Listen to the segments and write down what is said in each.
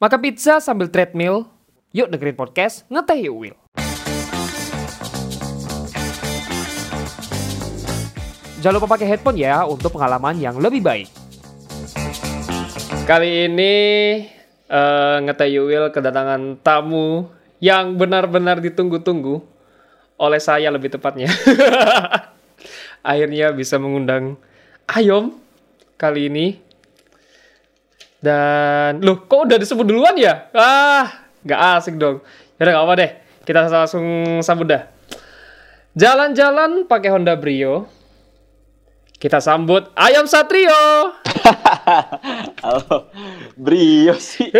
Maka pizza sambil treadmill, yuk dengerin podcast Ngeteh Yuk Will. Jangan lupa pakai headphone ya untuk pengalaman yang lebih baik. Kali ini uh, Ngeteh Yuk Will kedatangan tamu yang benar-benar ditunggu-tunggu oleh saya lebih tepatnya. Akhirnya bisa mengundang Ayom kali ini dan loh, kok udah disebut duluan ya? Ah, nggak asik dong. Ya udah nggak apa deh. Kita langsung sambut dah. Jalan-jalan pakai Honda Brio. Kita sambut Ayam Satrio. Halo, Brio sih.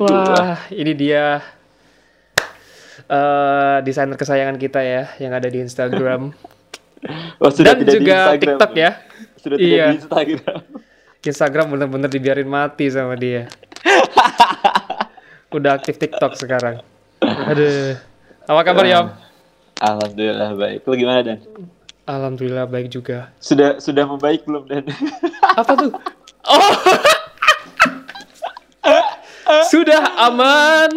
Wah, ini dia uh, desainer kesayangan kita ya, yang ada di Instagram. Oh, sudah Dan tidak juga di Instagram, TikTok ya. Sudah tidak Iya. di Instagram. Instagram bener-bener dibiarin mati sama dia. Udah aktif TikTok sekarang. Aduh. Apa kabar. Yom? Alhamdulillah baik. Lu gimana Dan? Alhamdulillah baik juga. Sudah sudah membaik belum Dan? Apa tuh? Oh. Sudah aman.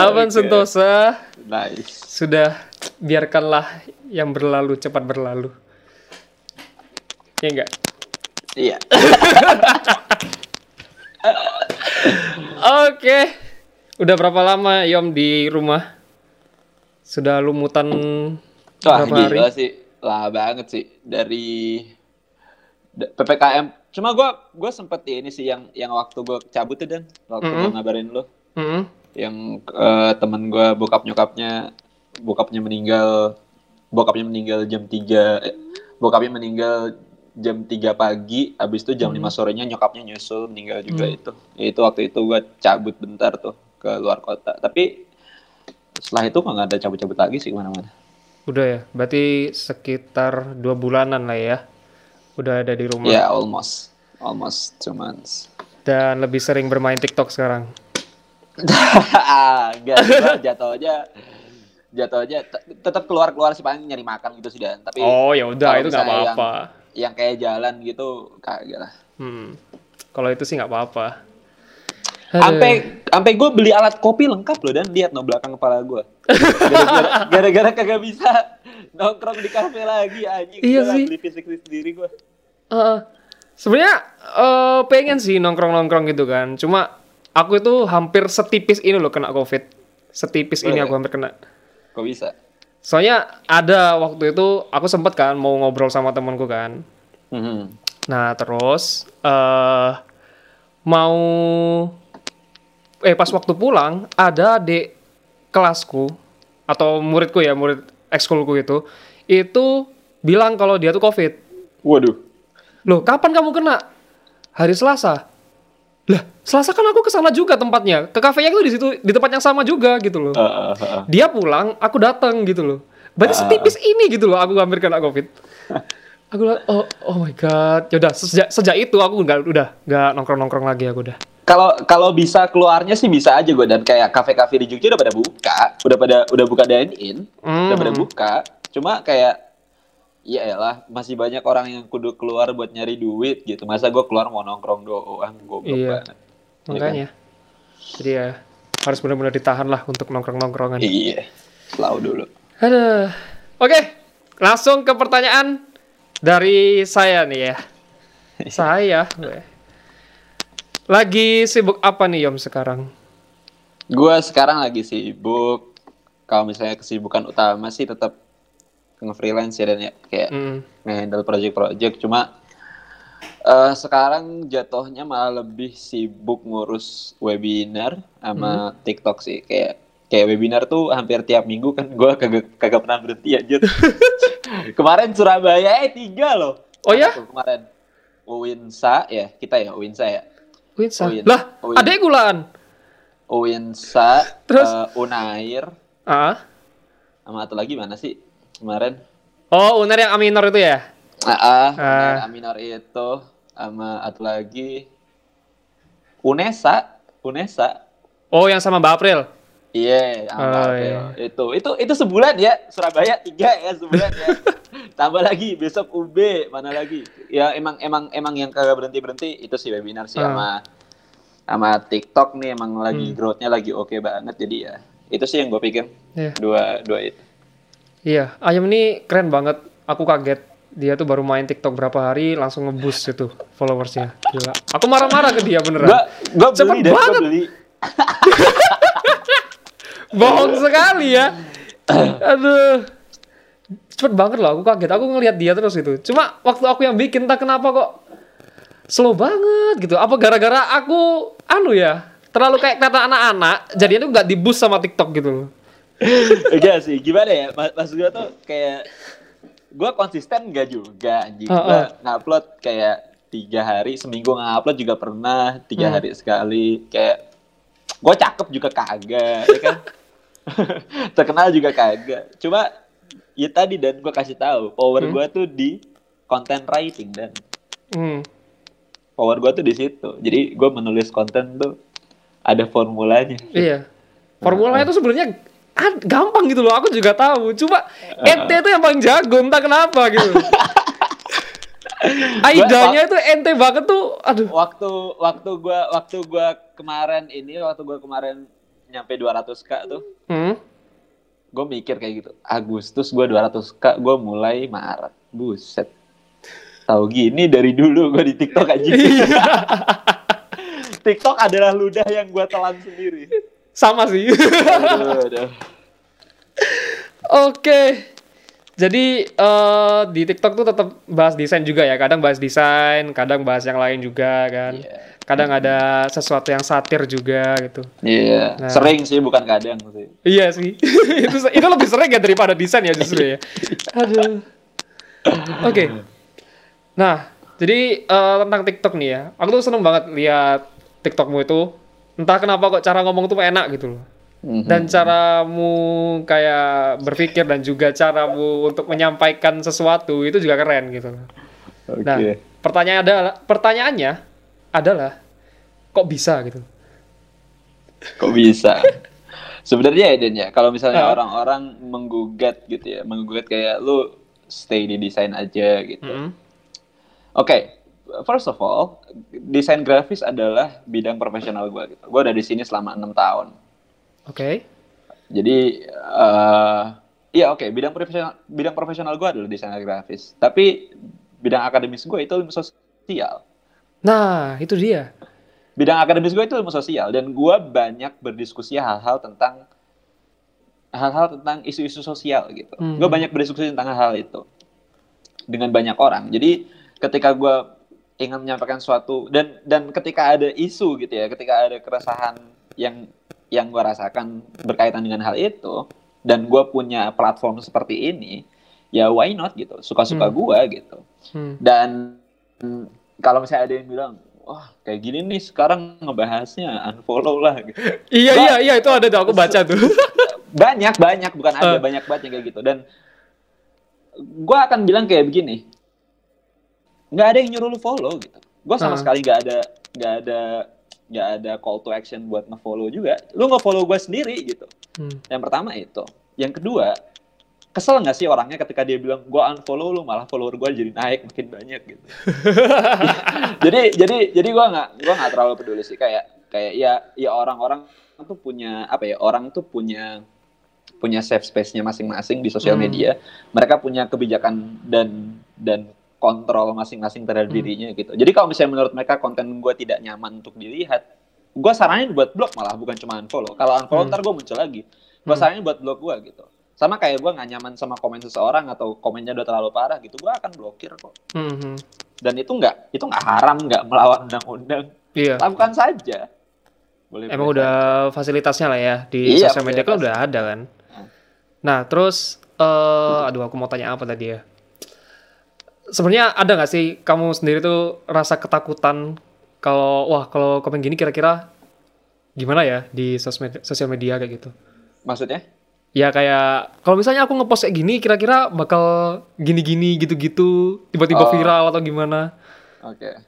Aman Oke. sentosa. Nice. Sudah biarkanlah yang berlalu cepat berlalu. Ya enggak? Iya. Oke. Udah berapa lama Yom di rumah? Sudah lumutan Wah berapa hari? sih. Lah banget sih dari da- PPKM. Cuma gua gua sempet ini sih yang yang waktu gua cabut tuh Dan, waktu gua Mm-mm. ngabarin lu Mm-mm. yang eh, temen gua bokap nyokapnya bokapnya meninggal bokapnya meninggal jam 3 eh, bokapnya meninggal jam 3 pagi habis itu jam Hmm. 5 sorenya nyokapnya nyusul meninggal juga Hmm. itu Ya, itu waktu itu gua cabut bentar tuh ke luar kota tapi setelah itu kok nggak ada cabut-cabut lagi sih ke mana-mana Udah ya. Berarti sekitar dua bulanan lah ya. Udah ada di rumah. ya almost almost two months Dan lebih sering bermain TikTok sekarang. Enggak, gua jatuhnya jatuhnya te- tetap keluar-keluar sih paling nyari makan gitu sih Dan. Tapi Oh ya udah itu nggak apa-apa. Yang kayak jalan gitu kagak lah. Hmm. Kalau itu sih nggak apa-apa. Sampai sampai gue beli alat kopi lengkap loh dan lihat no belakang kepala gue. Gara-gara kagak bisa nongkrong di kafe lagi anjing. Iya sih. Beli fisik sendiri gue. Heeh. Sebenarnya eh, pengen sih nongkrong-nongkrong gitu kan. Cuma aku itu hampir setipis ini loh kena COVID. Setipis ini Oh, aku iya? hampir kena. Kok bisa? Soalnya ada waktu itu aku sempet kan mau ngobrol sama temanku kan. Mhm. Nah terus eh mau eh pas waktu pulang ada di kelasku atau muridku ya murid ekskulku itu itu bilang kalau dia tuh covid. Waduh. Loh kapan kamu kena? Hari Selasa. Lah Selasa kan aku ke sana juga tempatnya. Ke kafenya itu di situ di tempat yang sama juga gitu loh. Eh, eh, eh. Dia pulang, aku datang gitu loh. Berarti Ah. setipis ini gitu loh aku hampir kena covid. Aku oh, oh my god. Yaudah, sejak, sejak itu aku nggak udah nggak nongkrong-nongkrong lagi aku udah. Kalau kalau bisa keluarnya sih bisa aja gue dan kayak kafe-kafe di Jogja udah pada buka, udah pada udah buka dine in, udah pada Hmm. buka. Cuma kayak ya elah masih banyak orang yang kudu keluar buat nyari duit gitu. Masa gue keluar mau nongkrong doang, goblok Iya. banget. Makanya. Jadi ya harus benar-benar ditahan lah untuk nongkrong-nongkrongan. Iya. Selalu dulu. Aduh. Oke, langsung ke pertanyaan dari saya nih ya. saya. gue. Lagi sibuk apa nih Yom sekarang? Gue sekarang lagi sibuk. Kalau misalnya kesibukan utama sih tetap nge-freelance ya dan ya kayak Hmm. nge-handle project-project cuma eh sekarang jatuhnya malah lebih sibuk ngurus webinar sama TikTok sih kayak kayak webinar tuh hampir tiap minggu kan gue kagak kagak pernah berhenti aja kemarin Surabaya eh tiga loh Oh ya? Kemarin Uwinsa ya kita ya Uwinsa ya Winsa. Win. Lah, adek gulaan. Uwinsa Terus? eh, Unair Ah. sama satu lagi mana sih kemarin Oh, Uner yang Aminor itu ya? Ah, ah, Ah. Aminor itu sama satu lagi Unesa, Unesa. Oh, yang sama Mbak April. Iya, sama Oh, April. iya. itu itu itu sebulan ya Surabaya tiga ya sebulan ya. Tambah lagi besok UB mana lagi? Ya emang emang emang yang kagak berhenti berhenti itu sih webinar sih Ah. sama sama TikTok nih emang lagi Hmm. growth-nya lagi oke banget jadi ya itu sih yang gue pikir Iya. dua dua itu Iya, Ayam ini keren banget. Aku kaget. Dia tuh baru main TikTok berapa hari langsung ngeboost itu followersnya. Gila. Aku marah-marah ke dia beneran. gue gue Cepet beli banget. beli Bohong sekali ya. Aduh. Cepet banget loh, aku kaget. Aku ngelihat dia terus itu. Cuma waktu aku yang bikin, entah kenapa kok slow banget gitu. Apa gara-gara aku, anu ya, terlalu kayak kata anak-anak, jadinya tuh nggak di-boost sama TikTok gitu loh. Enggak sih, gimana ya? Mas, mas gue tuh kayak gue konsisten enggak juga anjing. Heeh. Gue ngupload kayak tiga hari, seminggu ngupload juga pernah, tiga Hmm. hari sekali. Kayak gue cakep juga kagak, ya kan? Terkenal juga kagak. Cuma ya tadi dan gue kasih tahu power Hmm. gue tuh di content writing dan Hmm. power gue tuh di situ. Jadi gue menulis konten tuh ada formulanya. Iya. Formulanya itu sebenarnya ad- gampang gitu loh. Aku juga tahu. Cuma ente itu yang paling jago, entah kenapa gitu. Aidanya itu ente banget tuh. Aduh. waktu waktu gua waktu gua kemarin ini waktu gua kemarin nyampe 200k tuh Hmm. gue mikir kayak gitu Agustus gua 200k gue mulai Maret buset tahu gini dari dulu gue di TikTok aja TikTok adalah ludah yang gua telan sendiri Sama sih. aduh, aduh. Oke. Jadi eh, di TikTok tuh tetap bahas desain juga ya. Kadang bahas desain, kadang bahas yang lain juga kan. Iya. Kadang ada sesuatu yang satir juga gitu. Iya, Nah. sering sih bukan kadang sih. Iya sih. itu itu lebih sering ya daripada desain ya justru ya. Aduh. Oke. Nah, jadi eh, tentang TikTok nih ya. Aku tuh seneng banget lihat TikTokmu itu. Entah kenapa kok cara ngomong tuh enak gitu loh. Mhm. Dan caramu kayak berpikir dan juga caramu untuk menyampaikan sesuatu itu juga keren gitu loh. Oke. Nah, pertanyaan adalah pertanyaannya adalah kok bisa gitu. Kok bisa? Sebenarnya ya Den ya, kalau misalnya Ah. orang-orang menggugat gitu ya, menggugat kayak lu stay di desain aja gitu. Mm-mm. Oke, first of all, desain grafis adalah bidang profesional gue. Gitu. Gue udah di sini selama enam tahun. Oke. Jadi, eh iya oke, bidang profesional bidang profesional gue adalah desainer grafis. Tapi bidang akademis gue itu ilmu sosial. Nah, itu dia. bidang akademis gue itu ilmu sosial dan gue banyak berdiskusi hal-hal tentang hal-hal tentang isu-isu sosial gitu. Hmm. Gue banyak berdiskusi tentang hal itu dengan banyak orang. Jadi ketika gue ingin menyampaikan suatu dan dan ketika ada isu gitu ya, ketika ada keresahan yang yang gue rasakan berkaitan dengan hal itu dan gue punya platform seperti ini, ya why not gitu, suka-suka Hmm. gue gitu. Hmm. Dan kalau misalnya ada yang bilang, wah kayak gini nih sekarang ngebahasnya unfollow lah. Gitu. Iya iya iya itu ada tuh aku baca tuh. Banyak banyak bukan ada Eh. banyak banget yang kayak gitu. Dan gue akan bilang kayak begini, nggak ada yang nyuruh lu follow gitu. Gue sama Ah. sekali nggak ada nggak ada nggak ada call to action buat nge-follow juga. Lu nge-follow gue sendiri gitu. Hmm. Yang pertama itu. Yang kedua, kesel nggak sih orangnya ketika dia bilang gue unfollow lu malah follower gue jadi naik makin banyak gitu. jadi jadi jadi gue nggak gua nggak terlalu peduli sih kayak kayak ya ya orang-orang tuh punya apa ya orang tuh punya punya safe space-nya masing-masing di sosial Hmm. media. Mereka punya kebijakan dan dan kontrol masing-masing terhadap Hmm. dirinya gitu. Jadi kalau misalnya menurut mereka konten gue tidak nyaman untuk dilihat, gue saranin buat blog malah bukan cuma unfollow. Kalau unfollow Hmm. ntar gue muncul lagi. Gue Hmm. saranin buat blog gue gitu. Sama kayak gue nggak nyaman sama komen seseorang atau komennya udah terlalu parah gitu, gue akan blokir kok. Hmm, hmm. Dan itu nggak itu nggak haram, nggak melawan undang-undang. Iya. Lakukan saja. Boleh. Emang udah fasilitasnya lah ya di Iya, sosial media kan udah ada kan. Hmm. Nah terus, eh aduh aku mau tanya apa tadi ya? Sebenarnya ada nggak sih kamu sendiri tuh rasa ketakutan kalau wah kalau komen gini kira-kira gimana ya di sosmed sosial media kayak gitu? Maksudnya? Ya kayak kalau misalnya aku ngepost kayak gini kira-kira bakal gini-gini gitu-gitu tiba-tiba Oh. viral atau gimana? Oke.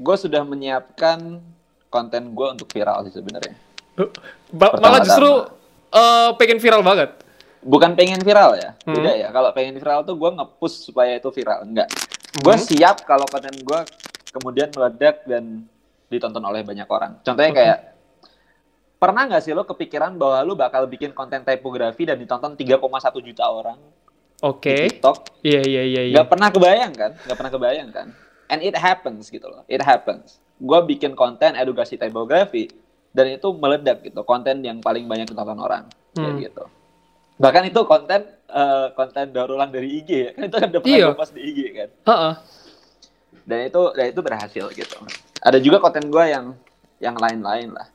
gue sudah menyiapkan konten gue untuk viral sih sebenarnya. Pertama-tama. malah justru eh, pengen viral banget. Bukan pengen viral ya, Hmm. tidak ya. Kalau pengen viral tuh gue nge-push supaya itu viral, enggak. Gue Hmm. siap kalau konten gue kemudian meledak dan ditonton oleh banyak orang. Contohnya kayak pernah nggak sih lo kepikiran bahwa lo bakal bikin konten typography dan ditonton 3,1 juta orang Oke. di TikTok? Iya iya iya iya. Nggak pernah kebayang kan? Nggak pernah kebayang kan? And it happens gitu loh. It happens. Gue bikin konten edukasi typography dan itu meledak gitu. Konten yang paling banyak ditonton orang. Kayak Hmm. gitu. Bahkan itu konten eh, konten daur ulang dari IG ya. Kan itu kan udah pernah Iya. post di IG kan. Heeh. Dan itu dan itu berhasil gitu. Ada juga konten gue yang yang lain-lain lah.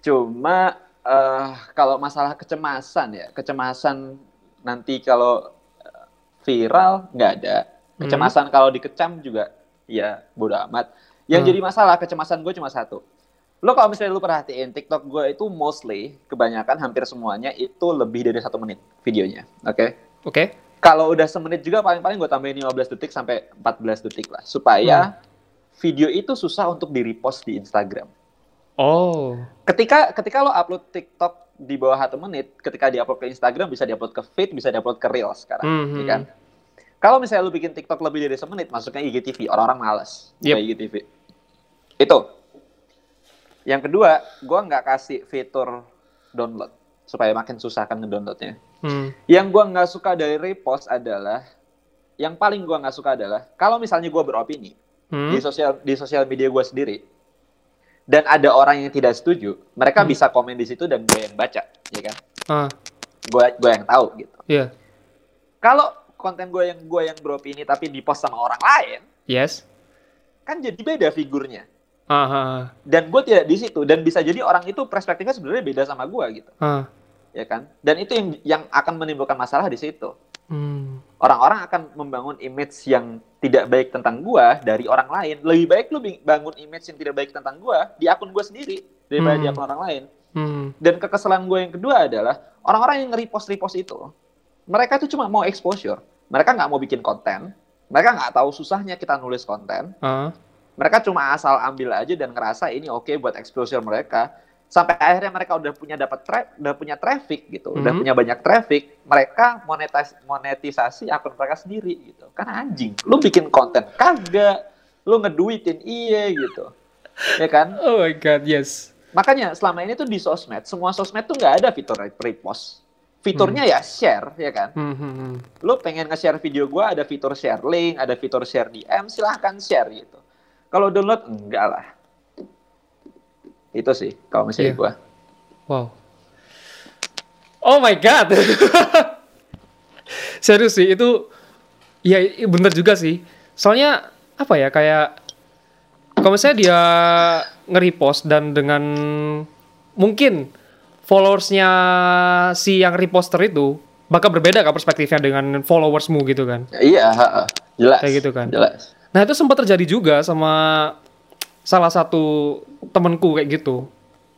Cuma eh kalau masalah kecemasan ya, kecemasan nanti kalau eh, viral nggak ada. Hmm. Kecemasan kalau dikecam juga ya bodo amat. Yang Hmm. jadi masalah kecemasan gue cuma satu. Lo kalau misalnya lo perhatiin TikTok gue itu mostly kebanyakan hampir semuanya itu lebih dari satu menit videonya, oke? Oke. Kalau udah semenit juga paling-paling gue tambahin 15 detik sampai 14 detik lah supaya video itu susah untuk di repost di Instagram. Oh. Ketika ketika lo upload TikTok di bawah satu menit, ketika diupload ke Instagram bisa diupload ke feed, bisa diupload ke Reels sekarang, Mhm. ya kan? Kalau misalnya lo bikin TikTok lebih dari semenit, masuknya IGTV, orang-orang malas Yep. IGTV. Itu. Yang kedua, gua nggak kasih fitur download supaya makin susah kan ngedownloadnya. Hmm. Yang gua nggak suka dari repost adalah, yang paling gua nggak suka adalah kalau misalnya gua beropini Hmm. di sosial di sosial media gua sendiri dan ada orang yang tidak setuju, mereka Hmm. bisa komen di situ dan gue yang baca, ya kan? Ah. Gue gue yang tahu gitu. Iya. Kalau konten gue yang gue yang beropini tapi dipost sama orang lain, Yes. kan jadi beda figurnya. Ah. ah, Dan gue tidak di situ dan bisa jadi orang itu perspektifnya sebenarnya beda sama gue gitu, Ah. ya kan? Dan itu yang yang akan menimbulkan masalah di situ. Hmm. orang-orang akan membangun image yang tidak baik tentang gua dari orang lain. Lebih baik lu bangun image yang tidak baik tentang gua di akun gua sendiri daripada di Hmm. akun orang lain. Hmm. Dan kekesalan gue yang kedua adalah orang-orang yang nge-repost-repost itu, mereka itu cuma mau exposure. Mereka nggak mau bikin konten. Mereka nggak tahu susahnya kita nulis konten. Ah. Mereka cuma asal ambil aja dan ngerasa ini oke buat exposure mereka. Sampai akhirnya mereka udah punya dapat tra- udah punya traffic gitu, udah Mhm. punya banyak traffic, mereka monetis monetisasi akun mereka sendiri gitu. Kan anjing, lu bikin konten kagak, lu ngeduitin iya gitu. Ya kan? Oh my god, yes. Makanya selama ini tuh di sosmed, semua sosmed tuh nggak ada fitur repost. Fiturnya ya share, ya kan? Hmm. hmm, hmm. Lu pengen nge-share video gua ada fitur share link, ada fitur share DM, silahkan share gitu. Kalau download, enggak lah. Itu sih, kalau misalnya Iya. gua. Wow. Oh my god. Serius sih itu ya bener juga sih. Soalnya apa ya kayak kalau misalnya dia nge-repost dan dengan mungkin followersnya si yang reposter itu bakal berbeda kan perspektifnya dengan followersmu gitu kan. Iya, jelas. Kayak gitu kan. Jelas. Nah itu sempat terjadi juga sama salah satu temenku kayak gitu.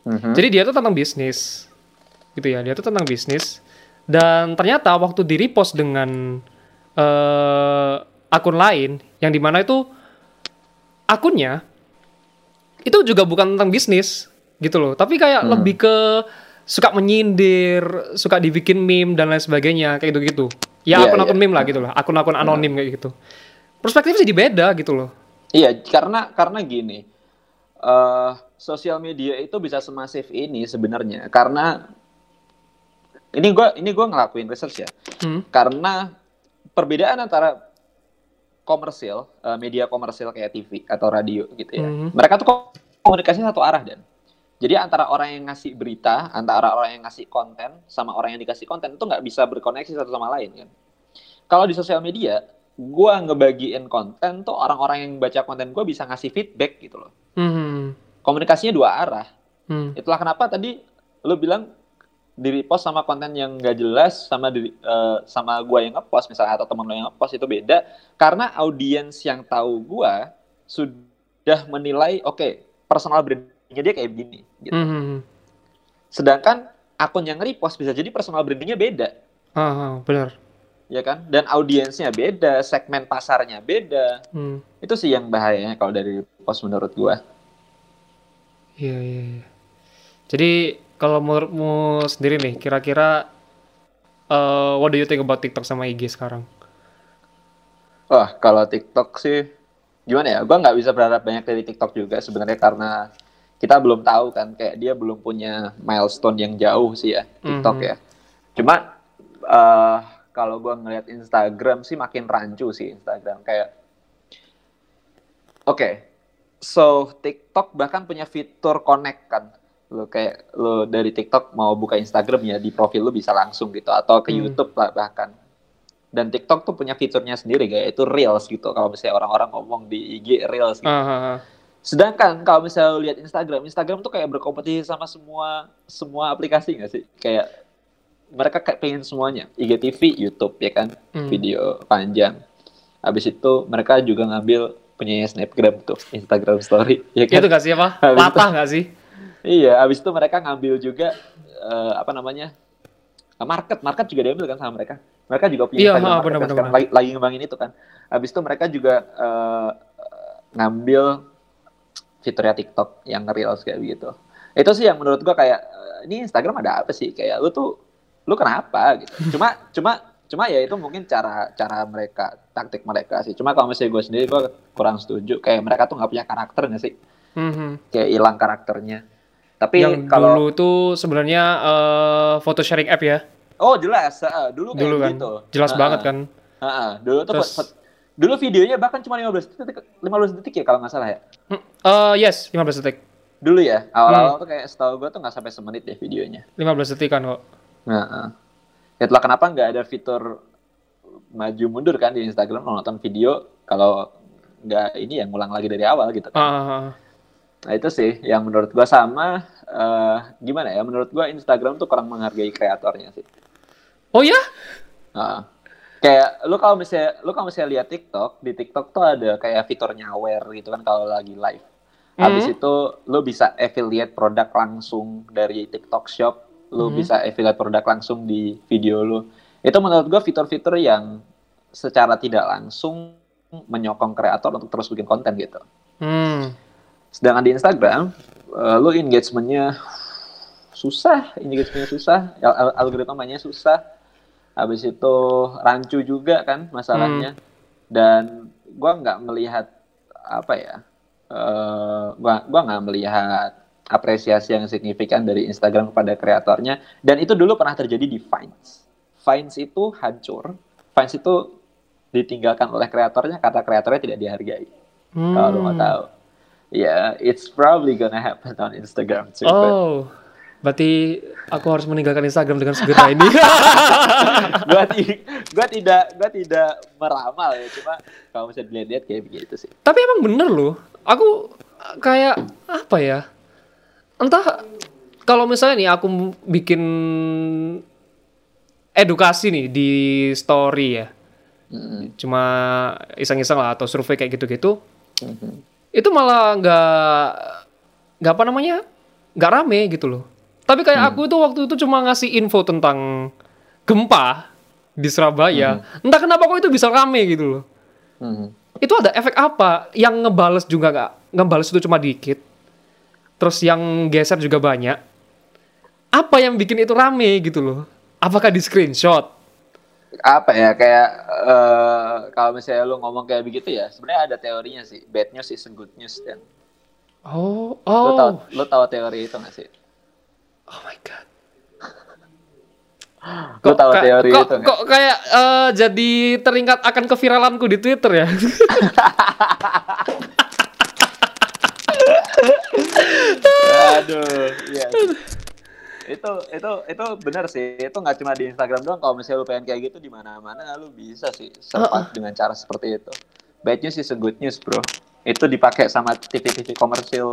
Mhm. Jadi dia tuh tentang bisnis, gitu ya. Dia tuh tentang bisnis. Dan ternyata waktu di repost dengan eh, akun lain, yang di mana itu akunnya itu juga bukan tentang bisnis, gitu loh. Tapi kayak Hmm. lebih ke suka menyindir, suka dibikin meme dan lain sebagainya, kayak gitu-gitu. Ya Iya, akun-akun iya. meme lah gitu lah, akun-akun anonim kayak gitu. Perspektifnya jadi beda gitu loh. Iya, karena karena gini, eh sosial media itu bisa semasif ini sebenarnya karena ini gua ini gua ngelakuin research ya. Hmm. Karena perbedaan antara komersil, eh, media komersil kayak TV atau radio gitu ya. Mhm. Mereka tuh komunikasinya satu arah dan. Jadi antara orang yang ngasih berita, antara orang yang ngasih konten sama orang yang dikasih konten itu nggak bisa berkoneksi satu sama lain kan. Kalau di sosial media, gua ngebagiin konten tuh orang-orang yang baca konten gua bisa ngasih feedback gitu loh. Hmm. Komunikasinya dua arah. Hmm. Itulah kenapa tadi lu bilang di repost sama konten yang gak jelas sama di, eh, sama gua yang ngepost misalnya atau teman lo yang ngepost itu beda karena audiens yang tahu gua sudah menilai oke personal brandingnya dia kayak begini gitu. Hmm. Sedangkan akun yang repost bisa jadi personal brandingnya beda Ah, ah, benar. Ya kan dan audiensnya beda segmen pasarnya beda Hmm. itu sih yang bahayanya kalau dari post menurut gua Iya, iya, iya. Jadi kalau menurutmu sendiri nih, kira-kira eh what do you think about TikTok sama IG sekarang? wah kalau TikTok sih gimana ya? Gua nggak bisa berharap banyak dari TikTok juga sebenarnya karena kita belum tahu kan kayak dia belum punya milestone yang jauh sih ya TikTok Mhm. ya. Cuma eh kalau gua ngeliat Instagram sih makin rancu sih Instagram kayak Oke. So, TikTok bahkan punya fitur connect kan. Lo kayak lo dari TikTok mau buka Instagram ya di profil lo bisa langsung gitu atau ke Hmm. YouTube lah bahkan. Dan TikTok tuh punya fiturnya sendiri kayak itu Reels gitu. Kalau misalnya orang-orang ngomong di IG Reels gitu. Ah, ah, ah. Sedangkan kalau misalnya lihat Instagram, Instagram tuh kayak berkompetisi sama semua semua aplikasi nggak sih? Kayak mereka kayak pengen semuanya. IGTV, YouTube ya kan, Hmm. video panjang. Habis itu mereka juga ngambil punya Snapgram tuh, Instagram Story, ya kan? Itu gak sih apa? Habis itu- Latah gak sih? Iya, habis itu mereka ngambil juga eh, apa namanya? market, market juga diambil kan sama mereka. Mereka juga punya Iya, Instagram market benar, kan sekarang benar. lagi, lagi ngembangin itu kan. Habis itu mereka juga eh, ngambil fiturnya TikTok yang reels kayak begitu. Itu sih yang menurut gua kayak eh, ini Instagram ada apa sih? Kayak lu tuh lu kenapa gitu. Cuma cuma cuma ya itu mungkin cara cara mereka taktik mereka sih. Cuma kalau misalnya gue sendiri gue kurang setuju. Kayak mereka tuh nggak punya karakter nggak sih? Mhm. Kayak hilang karakternya. Tapi Yang kalau dulu tuh sebenarnya eh, foto sharing app ya. oh jelas, heeh, dulu kayak Dulu kan. gitu. Jelas Heeh, banget kan. heeh. Dulu tuh Terus- dulu videonya bahkan cuma 15 detik 15 detik ya kalau nggak salah ya. Hmm, eh, yes, 15 detik. Dulu ya, Hmm. awal-awal tuh kayak setahu gue tuh nggak sampai semenit deh videonya. 15 detik kan kok. Heeh. Itulah kenapa nggak ada fitur maju mundur kan di Instagram nonton video kalau nggak ini ya ngulang lagi dari awal gitu. Kan. ah. Nah itu sih yang menurut gua sama eh, gimana ya? Menurut gua Instagram tuh kurang menghargai kreatornya sih. Oh ya? Heeh. kayak lu kalau misalnya lu kalau misalnya lihat TikTok di TikTok tuh ada kayak fitur nyawer gitu kan kalau lagi live. Habis Mhm. itu lu bisa affiliate produk langsung dari TikTok Shop, lu Mhm. bisa affiliate produk langsung di video lu. Itu menurut gua fitur-fitur yang secara tidak langsung menyokong kreator untuk terus bikin konten gitu. Hmm. Sedangkan di Instagram, eh, lu engagementnya susah, engagementnya susah, al- al- algoritmanya susah. Habis itu rancu juga kan masalahnya. Dan gua nggak melihat apa ya, eh, gua gua nggak melihat apresiasi yang signifikan dari Instagram kepada kreatornya. Dan itu dulu pernah terjadi di Vines. Vines itu hancur. Vines itu ditinggalkan oleh kreatornya karena kreatornya tidak dihargai. Hmm. Kalau lu mau tahu. Ya, it's probably gonna happen on Instagram too. but Oh. Berarti aku harus meninggalkan Instagram dengan segera ini. gua, ti- gua tidak gua tidak meramal ya, cuma kalau misalnya dilihat-lihat kayak begitu sih. Tapi emang bener loh. Aku kayak apa ya? Entah kalau misalnya nih aku bikin edukasi nih di story ya. Mm-mm. Cuma iseng-iseng lah atau survei kayak gitu-gitu. Mhm. Itu malah nggak nggak apa namanya? nggak rame gitu loh. Tapi kayak aku itu waktu itu cuma ngasih info tentang gempa di Surabaya. Entah kenapa kok itu bisa rame gitu loh. Mhm. itu ada efek apa yang ngebales juga nggak ngebales itu cuma dikit terus yang geser juga banyak. Apa yang bikin itu rame gitu loh? Apakah di screenshot? Apa ya kayak eh, kalau misalnya lu ngomong kayak begitu ya, sebenarnya ada teorinya sih. Bad news is good news dan. Oh lu tahu oh. lu tahu teori itu nggak sih? oh my god. Lu tahu kayak- teori kok, itu kok kayak eh, jadi teringat akan keviralanku di Twitter ya Aduh, iya. itu itu itu benar sih. Itu nggak cuma di Instagram doang. Kalau misalnya lu pengen kayak gitu di mana-mana, lu bisa sih survive dengan cara seperti itu. Bad news is a good news, bro. Itu dipakai sama TV-TV komersil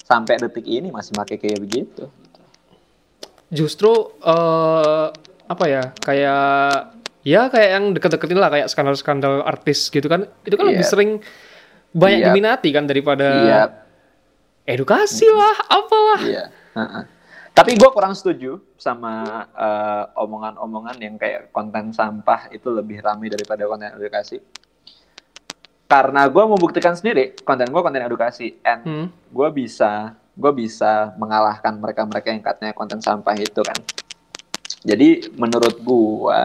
sampai detik ini masih pakai kayak begitu. justru eh, apa ya kayak ya kayak yang deket-deketin lah kayak skandal-skandal artis gitu kan itu kan lebih Iya. sering banyak Iya. diminati kan daripada Iya, edukasi lah apalah iya. Tapi gue kurang setuju sama eh, omongan-omongan yang kayak konten sampah itu lebih ramai daripada konten edukasi. Karena gue membuktikan sendiri konten gue konten edukasi, and Hmm. gue bisa gue bisa mengalahkan mereka-mereka yang katanya konten sampah itu kan. Jadi menurut gue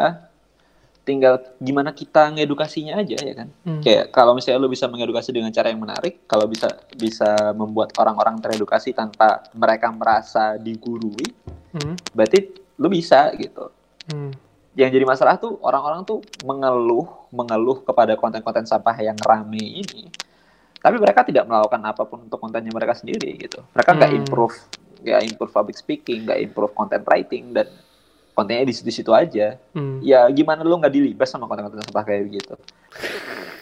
tinggal gimana kita ngedukasinya aja ya kan. Hmm. Kayak kalau misalnya lu bisa mengedukasi dengan cara yang menarik, kalau bisa bisa membuat orang-orang teredukasi tanpa mereka merasa digurui, Hmm. berarti lu bisa gitu. Hmm. Yang jadi masalah tuh orang-orang tuh mengeluh, mengeluh kepada konten-konten sampah yang rame ini. Tapi mereka tidak melakukan apa pun untuk kontennya mereka sendiri gitu. Mereka nggak Hmm. improve, nggak improve public speaking, nggak improve content writing dan kontennya di situ-situ aja. Hmm. Ya gimana lu nggak dilibas sama konten-konten sampah kayak begitu.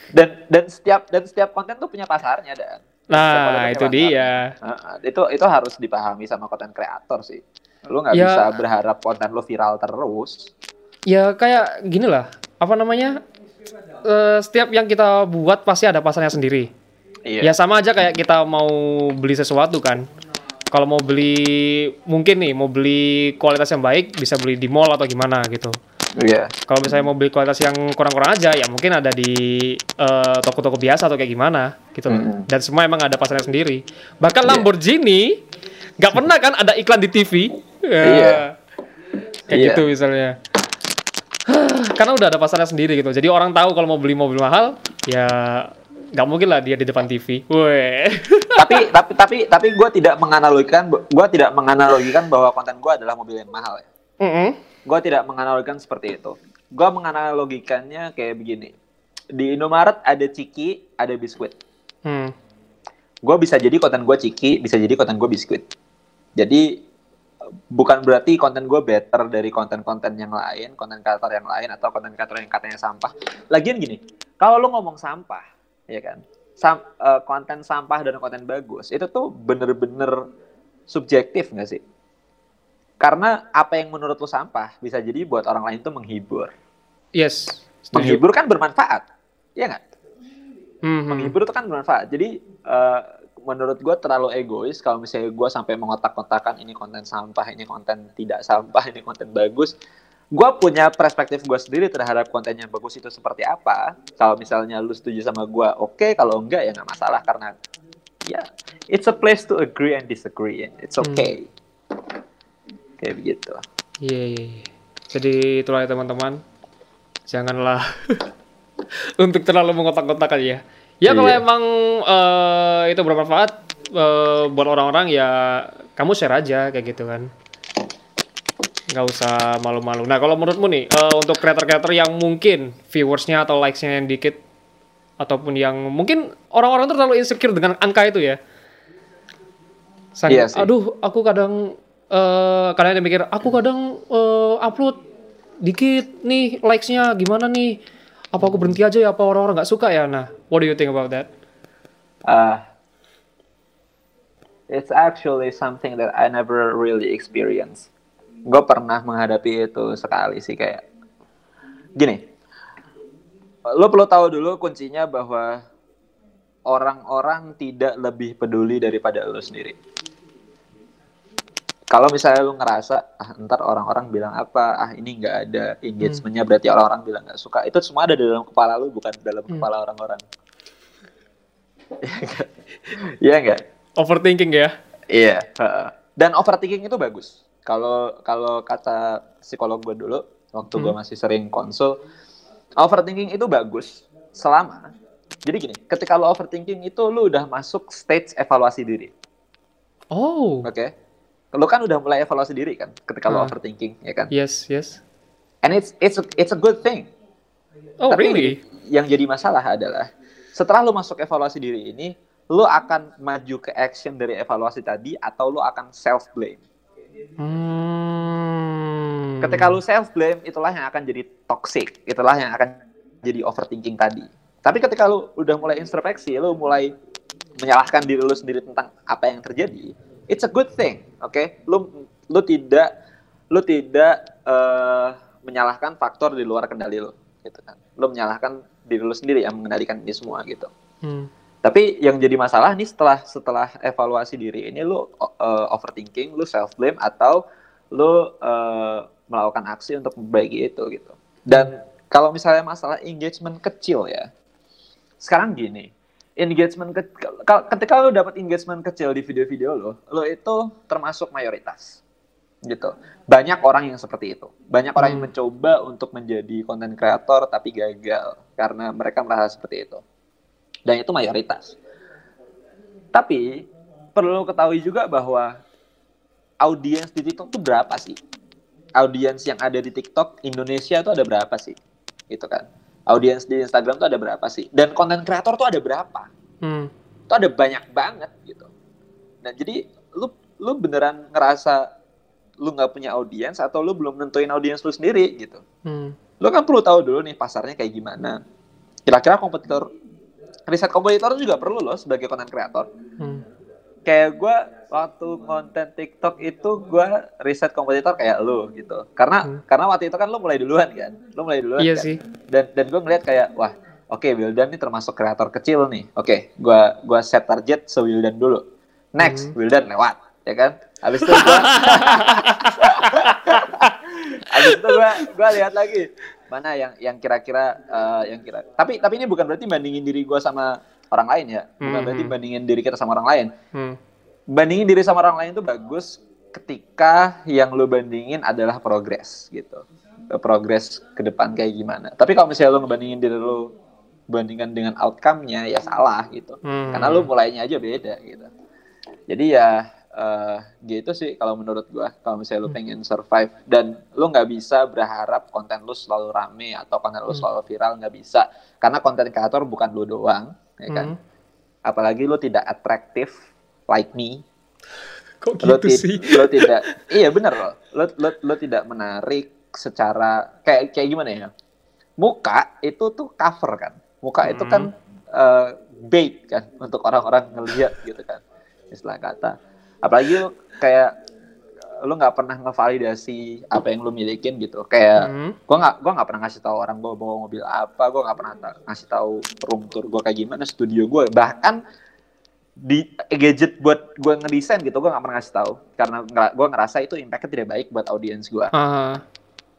Dan dan setiap dan setiap konten tuh punya pasarnya dan. Nah, itu pasarnya. dia. Heeh, itu itu harus dipahami sama konten kreator sih. Lu nggak Ya. bisa berharap konten lu viral terus. Ya kayak gini lah, apa namanya? eh, setiap yang kita buat pasti ada pasarnya sendiri. Ya Iya. sama aja kayak kita mau beli sesuatu kan. Kalau mau beli mungkin nih mau beli kualitas yang baik bisa beli di mall atau gimana gitu. Iya. Kalau misalnya mau beli kualitas yang kurang-kurang aja ya mungkin ada di eh, toko-toko biasa atau kayak gimana gitu. Mm. Dan semua emang ada pasarnya sendiri. Bahkan Iya. Lamborghini nggak pernah kan ada iklan di TV. Ya. Iya. Kayak Iya. gitu misalnya. Karena udah ada pasarnya sendiri gitu. Jadi orang tahu kalau mau beli mobil mahal ya nggak mungkin lah dia di depan TV. Weh. tapi tapi tapi tapi gue tidak menganalogikan gue tidak menganalogikan bahwa konten gue adalah mobil yang mahal ya. Mm-mm. Gue tidak menganalogikan seperti itu. Gue menganalogikannya kayak begini. Di Indomaret ada ciki, ada biskuit. Hmm. Gue bisa jadi konten gue ciki, bisa jadi konten gue biskuit. Jadi bukan berarti konten gue better dari konten-konten yang lain, konten kreator yang lain atau konten kreator yang katanya sampah. Lagian gini, kalau lu ngomong sampah, ya kan, sam- eh, konten sampah dan konten bagus itu tuh bener-bener subjektif nggak sih? Karena apa yang menurut lu sampah bisa jadi buat orang lain tuh menghibur. Yes. Setuju. Menghibur kan bermanfaat, ya nggak? Hmm, hmm. menghibur itu kan bermanfaat. Jadi eh, menurut gue terlalu egois kalau misalnya gue sampai mengotak-kotakan ini konten sampah, ini konten tidak sampah, ini konten bagus. Gue punya perspektif gue sendiri terhadap konten yang bagus itu seperti apa. Kalau misalnya lu setuju sama gue, oke. Kalau enggak ya nggak masalah karena ya it's a place to agree and disagree. It's okay. Kayak begitu. Iya, iya, iya. Jadi itulah ya teman-teman. Janganlah untuk terlalu mengotak-kotakan ya. Ya kalau Iya. emang eh, itu bermanfaat eh, buat orang-orang ya kamu share aja kayak gitu kan. Nggak usah malu-malu. Nah kalau menurutmu nih eh, untuk kreator-kreator yang mungkin viewersnya atau likesnya yang dikit ataupun yang mungkin orang-orang tuh terlalu insecure dengan angka itu ya. Sang- Iya sih. Aduh, aku kadang eh kadang ada mikir, aku kadang eh, upload dikit nih likes-nya gimana nih? Apa aku berhenti aja ya? Apa orang-orang nggak suka ya? Nah, what do you think about that? Uh, it's actually something that I never really experienced. Gue pernah menghadapi itu sekali sih kayak gini. Lo perlu tahu dulu kuncinya bahwa orang-orang tidak lebih peduli daripada lo sendiri. Kalau misalnya lo ngerasa, ah ntar orang-orang bilang apa, ah ini nggak ada engagementnya, berarti orang-orang bilang nggak suka. Itu semua ada di dalam kepala lo, bukan di dalam kepala orang-orang. Iya nggak? Overthinking ya? Iya. heeh. Dan overthinking itu bagus. Kalau kalau kata psikolog gue dulu, waktu gue masih sering konsul, overthinking itu bagus selama. Jadi gini, ketika lo overthinking itu lo udah masuk stage evaluasi diri, Oh, oke? Lo kan udah mulai evaluasi diri kan, ketika lo Ah. overthinking, ya kan? yes, yes. And it's it's a, it's a good thing. Oh, Tapi really? yang jadi masalah adalah setelah lo masuk evaluasi diri ini, lo akan maju ke action dari evaluasi tadi atau lo akan self blame. Hmm. Ketika lu self blame, itulah yang akan jadi toxic, itulah yang akan jadi overthinking tadi. Tapi ketika lu udah mulai introspeksi, lu mulai menyalahkan diri lu sendiri tentang apa yang terjadi, it's a good thing, oke? Lu lu tidak lu tidak eh, menyalahkan faktor di luar kendali lu, gitu kan? Lu menyalahkan diri lu sendiri yang mengendalikan ini semua gitu. Hmm. Tapi yang jadi masalah nih setelah setelah evaluasi diri ini lu uh, overthinking, lu self blame atau lu uh, melakukan aksi untuk memperbaiki itu gitu. Dan kalau misalnya masalah engagement kecil ya. Sekarang gini, engagement ke ketika lu dapat engagement kecil di video-video lo, lo itu termasuk mayoritas. gitu. Banyak orang yang seperti itu. Banyak orang yang Hmm. mencoba untuk menjadi konten kreator tapi gagal karena mereka merasa seperti itu. Dan itu mayoritas. Tapi perlu ketahui juga bahwa audiens di TikTok itu berapa sih? Audiens yang ada di TikTok Indonesia itu ada berapa sih? Gitu kan. Audiens di Instagram tuh ada berapa sih? Dan konten kreator tuh ada berapa? Hmm. Itu ada banyak banget gitu. Nah, jadi lu lu beneran ngerasa lu nggak punya audiens atau lu belum nentuin audiens lu sendiri gitu. Hmm. Lu kan perlu tahu dulu nih pasarnya kayak gimana. Kira-kira kompetitor riset kompetitor juga perlu loh sebagai konten kreator Hmm. kayak gue waktu konten TikTok itu gue riset kompetitor kayak lu gitu karena Hmm. karena waktu itu kan lu mulai duluan kan lu mulai duluan Iya kan? sih. dan dan gue ngeliat kayak wah oke Wildan nih termasuk kreator kecil nih oke gua gua set target se Wildan dulu next Hmm. Wildan lewat ya kan habis itu gua habis itu gua gua lihat lagi mana yang yang kira-kira eh, yang kira tapi tapi ini bukan berarti bandingin diri gua sama orang lain ya bukan Hmm. berarti bandingin diri kita sama orang lain Hmm. bandingin diri sama orang lain itu bagus ketika yang lu bandingin adalah progres gitu progres ke depan kayak gimana tapi kalau misalnya lu ngebandingin diri lu bandingkan dengan outcome-nya ya salah gitu Hmm. karena lu mulainya aja beda gitu jadi ya eh, gitu sih kalau menurut gua kalau misalnya lu pengen survive. Dan lu nggak bisa berharap konten lu selalu rame atau konten lu Hmm. selalu viral nggak bisa. Karena konten kreator bukan lu doang ya kan? Hmm. apalagi lu tidak atraktif like me. Kok lo, gitu ti- sih? lo tidak iya bener lo, lo lo tidak menarik secara kayak kayak gimana ya? Muka itu tuh cover kan? Muka itu kan eh, bait kan untuk orang-orang ngelihat gitu kan? Istilah kata apalagi lo kayak lo nggak pernah ngevalidasi apa yang lo milikin gitu. Kayak Hmm. gua nggak gua nggak pernah ngasih tahu orang gua bawa mobil apa gua nggak pernah ta- ngasih tahu room tour gua kayak gimana studio gua. Bahkan di gadget buat gua ngedesain gitu gua nggak pernah ngasih tahu. Karena gua ngerasa itu impactnya tidak baik buat audiens gua. Ah.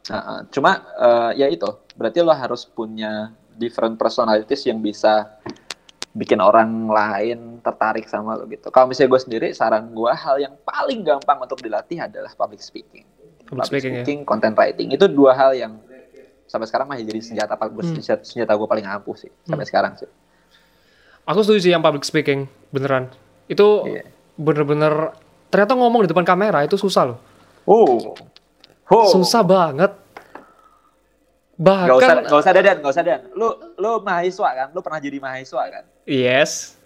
Nah, cuma eh, ya itu. Berarti lo harus punya different personalities yang bisa bikin orang lain tertarik sama lo gitu kalau misalnya gue sendiri saran gua hal yang paling gampang untuk dilatih adalah public speaking Public speaking ya. content writing itu dua hal yang sampai sekarang masih jadi senjata paling Hmm. senjata, senjata gue paling ampuh sih sampai sekarang sih. Aku setuju sih yang public speaking, beneran. Itu Iya. bener-bener ternyata ngomong di depan kamera itu susah loh. Oh, oh. Susah banget. Bahkan Gak usah, gak usah dadan, gak usah dadan. Lu, lu mahasiswa kan? Lu pernah jadi mahasiswa kan? yes.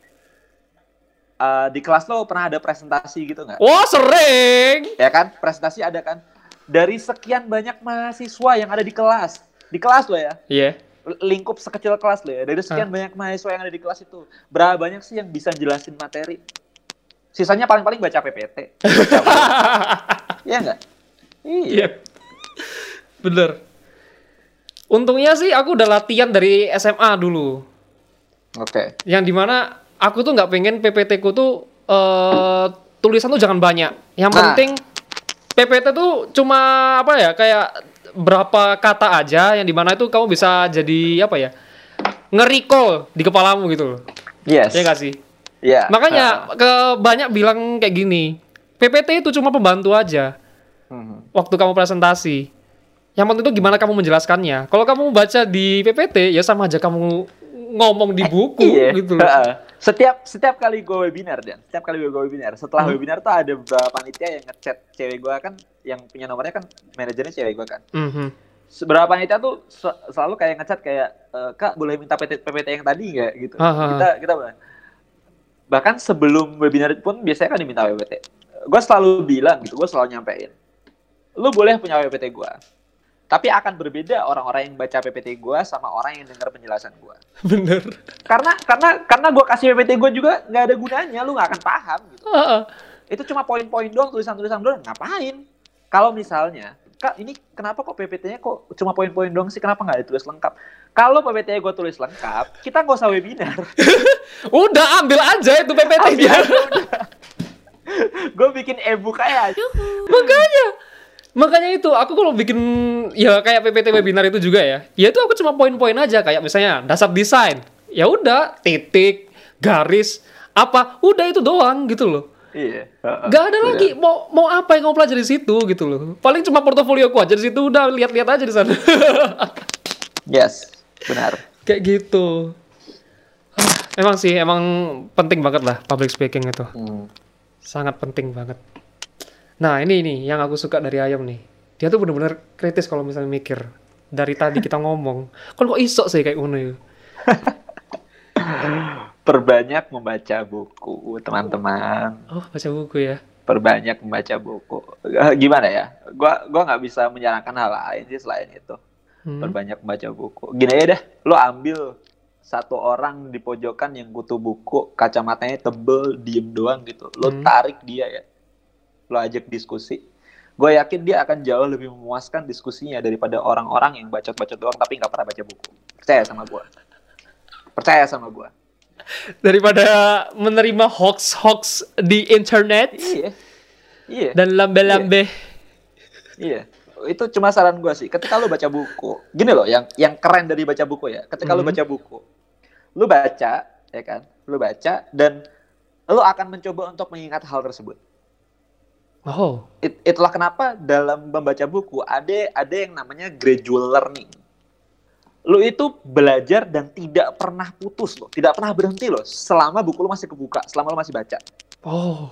Eh, di kelas lo pernah ada presentasi gitu nggak? Wah, sering. Ya kan? Presentasi ada kan? Dari sekian banyak mahasiswa yang ada di kelas, di kelas lo ya, Iya. lingkup sekecil kelas lo ya, dari sekian banyak mahasiswa yang ada di kelas itu, berapa banyak sih yang bisa jelasin materi? Sisanya paling-paling baca PPT. Iya nggak? Iya. Iya. Bener. Untungnya sih aku udah latihan dari SMA dulu. Oke. Yang di mana aku tuh nggak pengen PPT ku tuh eh tulisan tuh jangan banyak. Yang Nah. penting PPT tuh cuma apa ya kayak berapa kata aja yang di mana itu kamu bisa jadi apa ya nge-recall di kepalamu gitu loh. Yes. Ya nggak sih? Iya. Makanya ke banyak bilang kayak gini. PPT itu cuma pembantu aja Mhm. waktu kamu presentasi. Yang penting itu gimana kamu menjelaskannya. Kalau kamu baca di PPT ya sama aja kamu ngomong di buku Iya. gitu loh. Setiap setiap kali gue webinar dan setiap kali gue webinar, setelah Hmm. webinar tuh ada beberapa panitia yang ngechat cewek gue kan, yang punya nomornya kan manajernya cewek gue kan. Mhm. Beberapa panitia tuh se- selalu kayak ngechat kayak e, kak boleh minta PT, PPT yang tadi nggak gitu. Aha. Kita kita. Bahkan sebelum webinar pun biasanya kan diminta PPT. Gue selalu bilang gitu, gue selalu nyampein. Lu boleh punya PPT gue. Tapi akan berbeda orang-orang yang baca PPT gue sama orang yang dengar penjelasan gue Bener. karena karena karena gue kasih PPT gue juga nggak ada gunanya lu nggak akan paham gitu Heeh. itu cuma poin-poin doang tulisan-tulisan doang ngapain kalau misalnya kak ini kenapa kok PPT-nya kok cuma poin-poin doang sih kenapa nggak ditulis lengkap kalau PPT-nya gue tulis lengkap kita nggak usah webinar Udah ambil aja itu PPT-nya. gue bikin e-book aja Makanya. Makanya itu aku kalau bikin ya kayak PPT webinar itu juga ya. Ya itu aku cuma poin-poin aja kayak misalnya dasar desain. Ya udah, titik, garis, apa, udah itu doang gitu loh. Iya. Gak ada benar. lagi mau mau apa yang kamu pelajari di situ gitu loh. Paling cuma portofolio ku aja di situ udah lihat-lihat aja di sana. Yes, benar. Kayak gitu. Ah, Emang sih emang penting banget lah public speaking itu. Hmm. Sangat penting banget. Nah, ini nih yang aku suka dari Ayam nih. Dia tuh bener-bener kritis kalau misalnya mikir. Dari tadi kita ngomong, kan kok isok sih kayak ngono ya? Perbanyak membaca buku, teman-teman. Oh, baca buku ya. Perbanyak membaca buku. Eh, Gimana ya? Gua gua nggak bisa menyarankan hal lain sih selain itu. Hmm. Perbanyak membaca buku. Gini aja deh, lo ambil satu orang di pojokan yang butuh buku, kacamatanya tebel, diem doang gitu. Lo Hmm. tarik dia ya. Lo ajak diskusi. Gue yakin dia akan jauh lebih memuaskan diskusinya daripada orang-orang yang bacot-bacot doang tapi nggak pernah baca buku. Percaya sama gue. Percaya sama gue. Daripada menerima hoax-hoax di internet Iya. Iya. dan lambe-lambe. Iya. Itu cuma saran gue sih. Ketika lu baca buku, gini loh, yang yang keren dari baca buku ya. Ketika lu Mhm. baca buku, lu baca, ya kan? Lu baca dan lu akan mencoba untuk mengingat hal tersebut. Oh, It- itulah kenapa dalam membaca buku ada ada yang namanya gradual learning. Lu itu belajar dan tidak pernah putus loh, tidak pernah berhenti loh selama buku lu masih kebuka, selama lu masih baca. oh,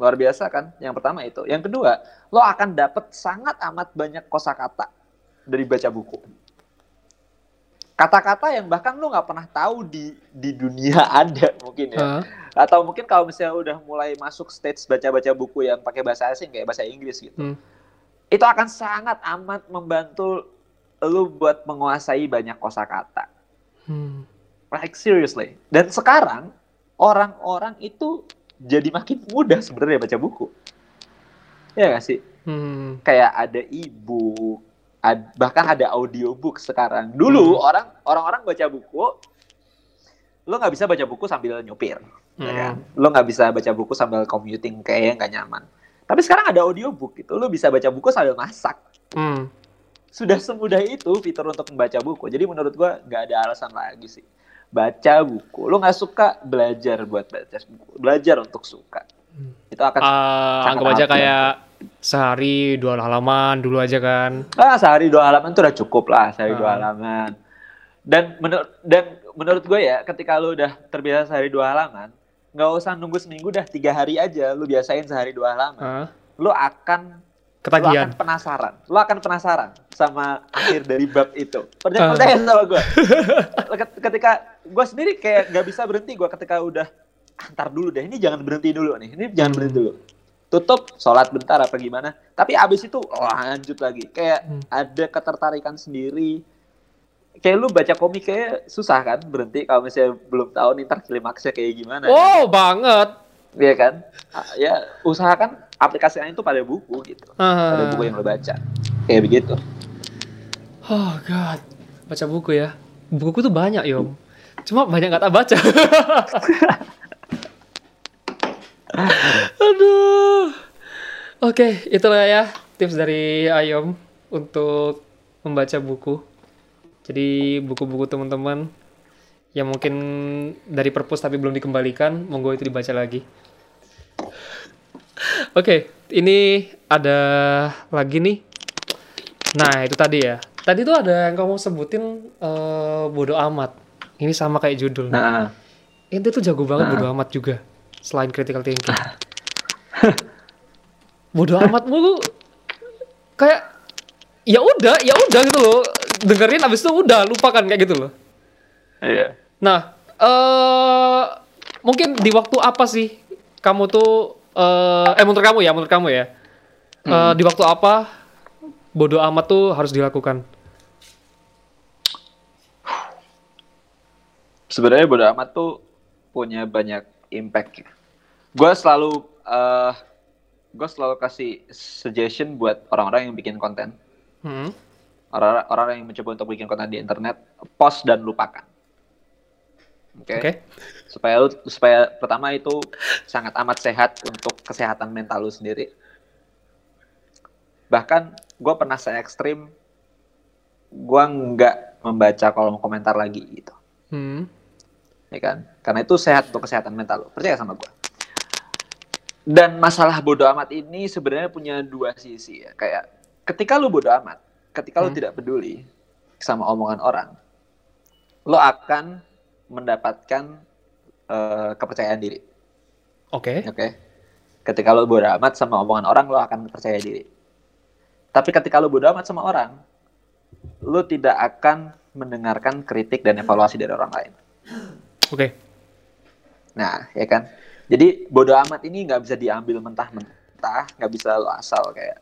Luar biasa kan? Yang pertama itu. Yang kedua, lo akan dapat sangat amat banyak kosakata dari baca buku. Kata-kata yang bahkan lo nggak pernah tahu di di dunia ada mungkin ya. Hah? Atau mungkin kalau misalnya udah mulai masuk stage baca-baca buku yang pakai bahasa asing kayak bahasa Inggris gitu. Hmm. Itu akan sangat amat membantu lo buat menguasai banyak kosakata. Hmm. Like seriously. Dan sekarang orang-orang itu jadi makin mudah sebenarnya baca buku. Ya nggak sih? Hmm. Kayak ada e-book, ad- bahkan ada audiobook sekarang. Dulu Hmm. orang orang-orang baca buku, lo nggak bisa baca buku sambil nyupir, ya Hmm. kan? Lo nggak bisa baca buku sambil commuting kayaknya nggak nyaman. Tapi sekarang ada audiobook gitu, lo bisa baca buku sambil masak. Hmm. Sudah semudah itu fitur untuk membaca buku. Jadi menurut gua nggak ada alasan lagi sih. Baca buku. Lo nggak suka belajar buat baca buku. Belajar untuk suka. Hmm. Itu akan sangat anggap aja amat kayak sehari dua halaman dulu aja kan. ah sehari dua halaman tuh udah cukup lah sehari dua Ah. halaman. Dan menurut dan menurut gue ya ketika lo udah terbiasa sehari dua halaman, nggak usah nunggu seminggu dah tiga hari aja lo biasain sehari dua halaman. Hah? Lo akan lo Ketagihan. akan penasaran. Lo akan penasaran sama akhir dari bab itu. Percaya, Ah. percaya sama gue. ketika gue sendiri kayak nggak bisa berhenti gue ketika udah "Ah, ntar dulu deh. Ini jangan berhenti dulu nih. Ini jangan Hmm. berhenti dulu. Tutup, sholat bentar apa gimana. Tapi abis itu lanjut lagi. Kayak Hmm. ada ketertarikan sendiri. Kayak lu baca komik kayak susah kan berhenti kalau misalnya belum tahu nih ntar klimaksnya kayak gimana. Oh, banget. Iya kan? Ah, Ya usahakan aplikasinya itu pada buku gitu. Pada Ah. buku yang lo baca. Kayak begitu. Oh god, baca buku ya. Buku tuh banyak yom. Cuma banyak nggak tak baca. Aduh. Oke, itulah ya tips dari Ayom untuk membaca buku. Jadi buku-buku teman-teman yang mungkin dari perpus tapi belum dikembalikan, monggo itu dibaca lagi. Oke, ini ada lagi nih. Nah, itu tadi ya. Tadi tuh ada yang kamu sebutin eh, bodoh amat. Ini sama kayak judul. Nah, Ente tuh jago banget Nah. bodoh amat juga. Selain critical thinking. bodoh amat mulu kayak ya udah, ya udah gitu loh. Dengerin abis itu udah lupakan kayak gitu loh. iya. Nah, eh mungkin di waktu apa sih kamu tuh eh eh menurut kamu ya, menurut kamu ya. eh, Hmm. di waktu apa bodoh amat tuh harus dilakukan? Sebenarnya bodo amat tuh punya banyak impact. Gue selalu eh gue selalu kasih suggestion buat orang-orang yang bikin konten, Hmm. Orang-orang orang yang mencoba untuk bikin konten di internet, post dan lupakan. Oke. Oke. Supaya lu supaya pertama itu sangat amat sehat untuk kesehatan mental lu sendiri. Bahkan gue pernah se ekstrim gue nggak membaca kolom komentar lagi gitu. Hmm. ya kan? Karena itu sehat untuk kesehatan mental lo. Percaya sama gue. dan masalah bodoh amat ini sebenarnya punya dua sisi ya. Kayak ketika lu bodoh amat, ketika Hmm. tidak peduli sama omongan orang, lo akan mendapatkan eh, kepercayaan diri. Oke. Oke. Ketika lo bodoh amat sama omongan orang, lo akan percaya diri. Tapi ketika lo bodoh amat sama orang, lo tidak akan mendengarkan kritik dan evaluasi dari orang lain. Oke. Nah, ya kan. Jadi bodoh amat ini nggak bisa diambil mentah-mentah, nggak bisa lo asal kayak.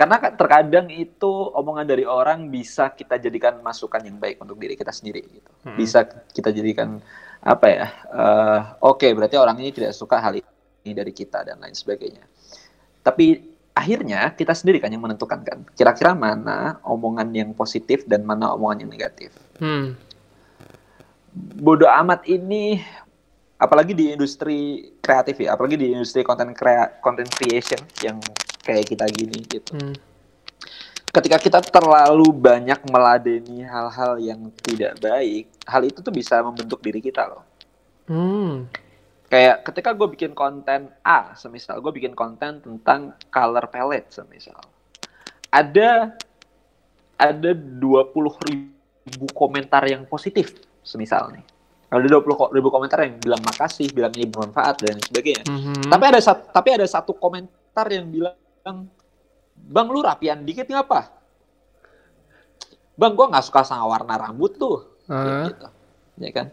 Karena kan terkadang itu omongan dari orang bisa kita jadikan masukan yang baik untuk diri kita sendiri gitu. Hmm. Bisa kita jadikan apa ya? eh, Oke, berarti orang ini tidak suka hal ini dari kita dan lain sebagainya. Tapi akhirnya kita sendiri kan yang menentukan kan. Kira-kira mana omongan yang positif dan mana omongan yang negatif Hmm. bodoh amat ini apalagi di industri kreatif ya, apalagi di industri konten content creation yang kayak kita gini gitu. Hmm. Ketika kita terlalu banyak meladeni hal-hal yang tidak baik, hal itu tuh bisa membentuk diri kita loh. Hmm. Kayak ketika gue bikin konten A, semisal gue bikin konten tentang color palette, semisal. Ada ada 20 ribu komentar yang positif, semisal nih. Ada 20 ko- ribu komentar yang bilang makasih, bilang ini bermanfaat dan sebagainya. Mhm. Tapi ada tapi ada satu komentar yang bilang, Bang lu rapian dikit ngapa? Bang gua nggak suka sama warna rambut tuh. Ah. gitu. Ya kan?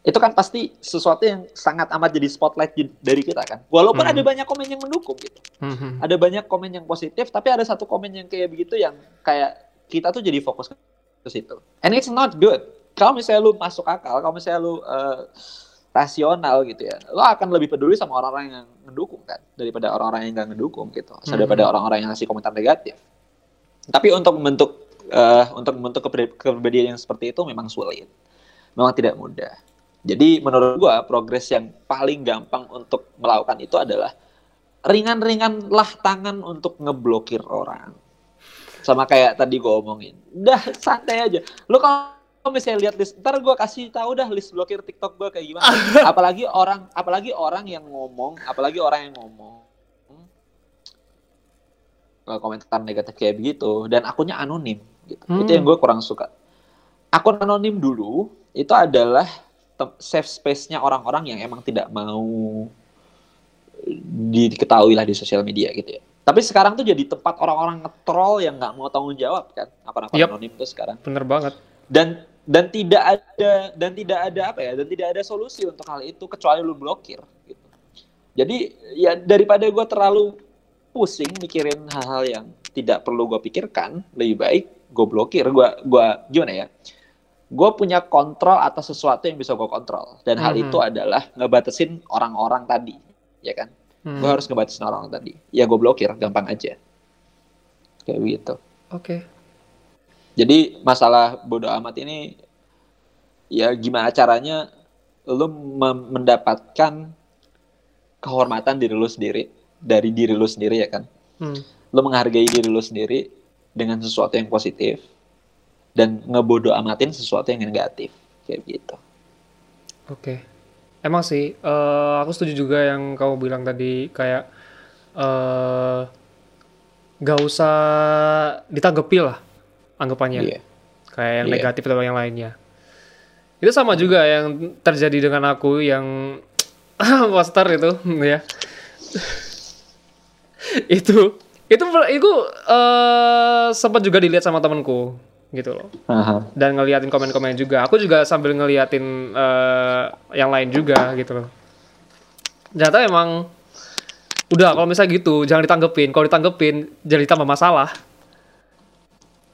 Itu kan pasti sesuatu yang sangat amat jadi spotlight dari kita kan. Walaupun Hmm. ada banyak komen yang mendukung gitu. Mhm. Ada banyak komen yang positif, tapi ada satu komen yang kayak begitu yang kayak kita tuh jadi fokus ke situ. And it's not good. Kalau misalnya lu masuk akal, kalau misalnya lu eh, rasional gitu ya, lo akan lebih peduli sama orang-orang yang mendukung kan daripada orang-orang yang nggak mendukung gitu, Hmm. daripada orang-orang yang ngasih komentar negatif. Tapi untuk membentuk eh, untuk membentuk kepribadian yang seperti itu memang sulit, memang tidak mudah. Jadi menurut gua progres yang paling gampang untuk melakukan itu adalah ringan-ringanlah tangan untuk ngeblokir orang. Sama kayak tadi gua omongin. Udah santai aja. Lu kalau misalnya lihat list, ntar gua kasih tahu dah list blokir TikTok gua kayak gimana. apalagi orang, apalagi orang yang ngomong, apalagi orang yang ngomong eh, komentar negatif kayak begitu dan akunnya anonim gitu. Hmm. Itu yang gue kurang suka. Akun anonim dulu itu adalah safe space-nya orang-orang yang emang tidak mau diketahui lah di sosial media gitu ya. Tapi sekarang tuh jadi tempat orang-orang nge-troll yang nggak mau tanggung jawab kan akun-akun Yap. anonim tuh sekarang. Bener banget. Dan dan tidak ada dan tidak ada apa ya dan tidak ada solusi untuk hal itu kecuali lu blokir gitu. Jadi ya daripada gue terlalu pusing mikirin hal-hal yang tidak perlu gue pikirkan, lebih baik gue blokir. Gue gua gimana ya? Gue punya kontrol atas sesuatu yang bisa gue kontrol dan hal Mhm. itu adalah ngebatasin orang-orang tadi, ya kan? Hmm. Gue harus ngebatasin orang tadi. Ya gue blokir, gampang aja. Kayak begitu. Oke. Jadi masalah bodoh amat ini ya gimana caranya lu mendapatkan kehormatan diri lu sendiri dari diri lu sendiri ya kan. Hmm. Lu menghargai diri lu sendiri dengan sesuatu yang positif dan ngebodoh amatin sesuatu yang negatif kayak gitu. Oke. Emang sih, eh, aku setuju juga yang kamu bilang tadi kayak eh gak usah ditanggepi lah anggapannya. Iya. Kayak yang Iya. negatif atau yang lainnya. Itu sama juga yang terjadi dengan aku yang poster itu, ya. itu itu itu eh sempat juga dilihat sama temanku gitu loh Aha. dan ngeliatin komen-komen juga. Aku juga sambil ngeliatin eh, yang lain juga gitu loh. Ternyata emang udah kalau misalnya gitu jangan ditanggepin. Kalau ditanggepin jadi tambah masalah.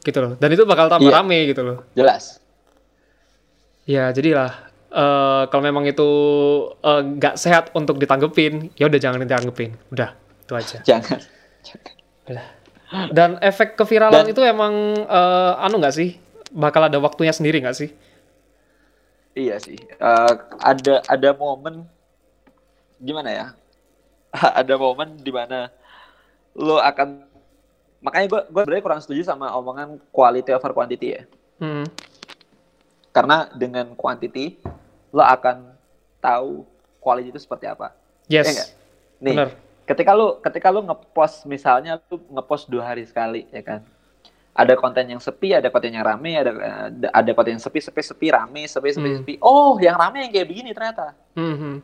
Gitu loh. Dan itu bakal tambah Iya. rame gitu loh. Jelas. Ya jadilah eh, kalau memang itu eh, nggak sehat untuk ditanggepin, ya udah jangan ditanggepin. Udah itu aja. Jangan. Udah. Dan efek keviralan Dan- itu emang eh, anu nggak sih? Bakal ada waktunya sendiri nggak sih? Iya sih. Eh, ada ada momen gimana ya? ada momen di mana lo akan makanya gue gue sebenarnya kurang setuju sama omongan quality over quantity ya. Hmm. Karena dengan quantity lo akan tahu quality itu seperti apa. Yes. Iya nggak? nih Bener. ketika lu ketika lu ngepost misalnya lu ngepost dua hari sekali ya kan ada konten yang sepi ada konten yang rame ada ada, konten yang sepi sepi sepi rame sepi sepi Hmm. sepi oh yang rame yang kayak begini ternyata Mhm.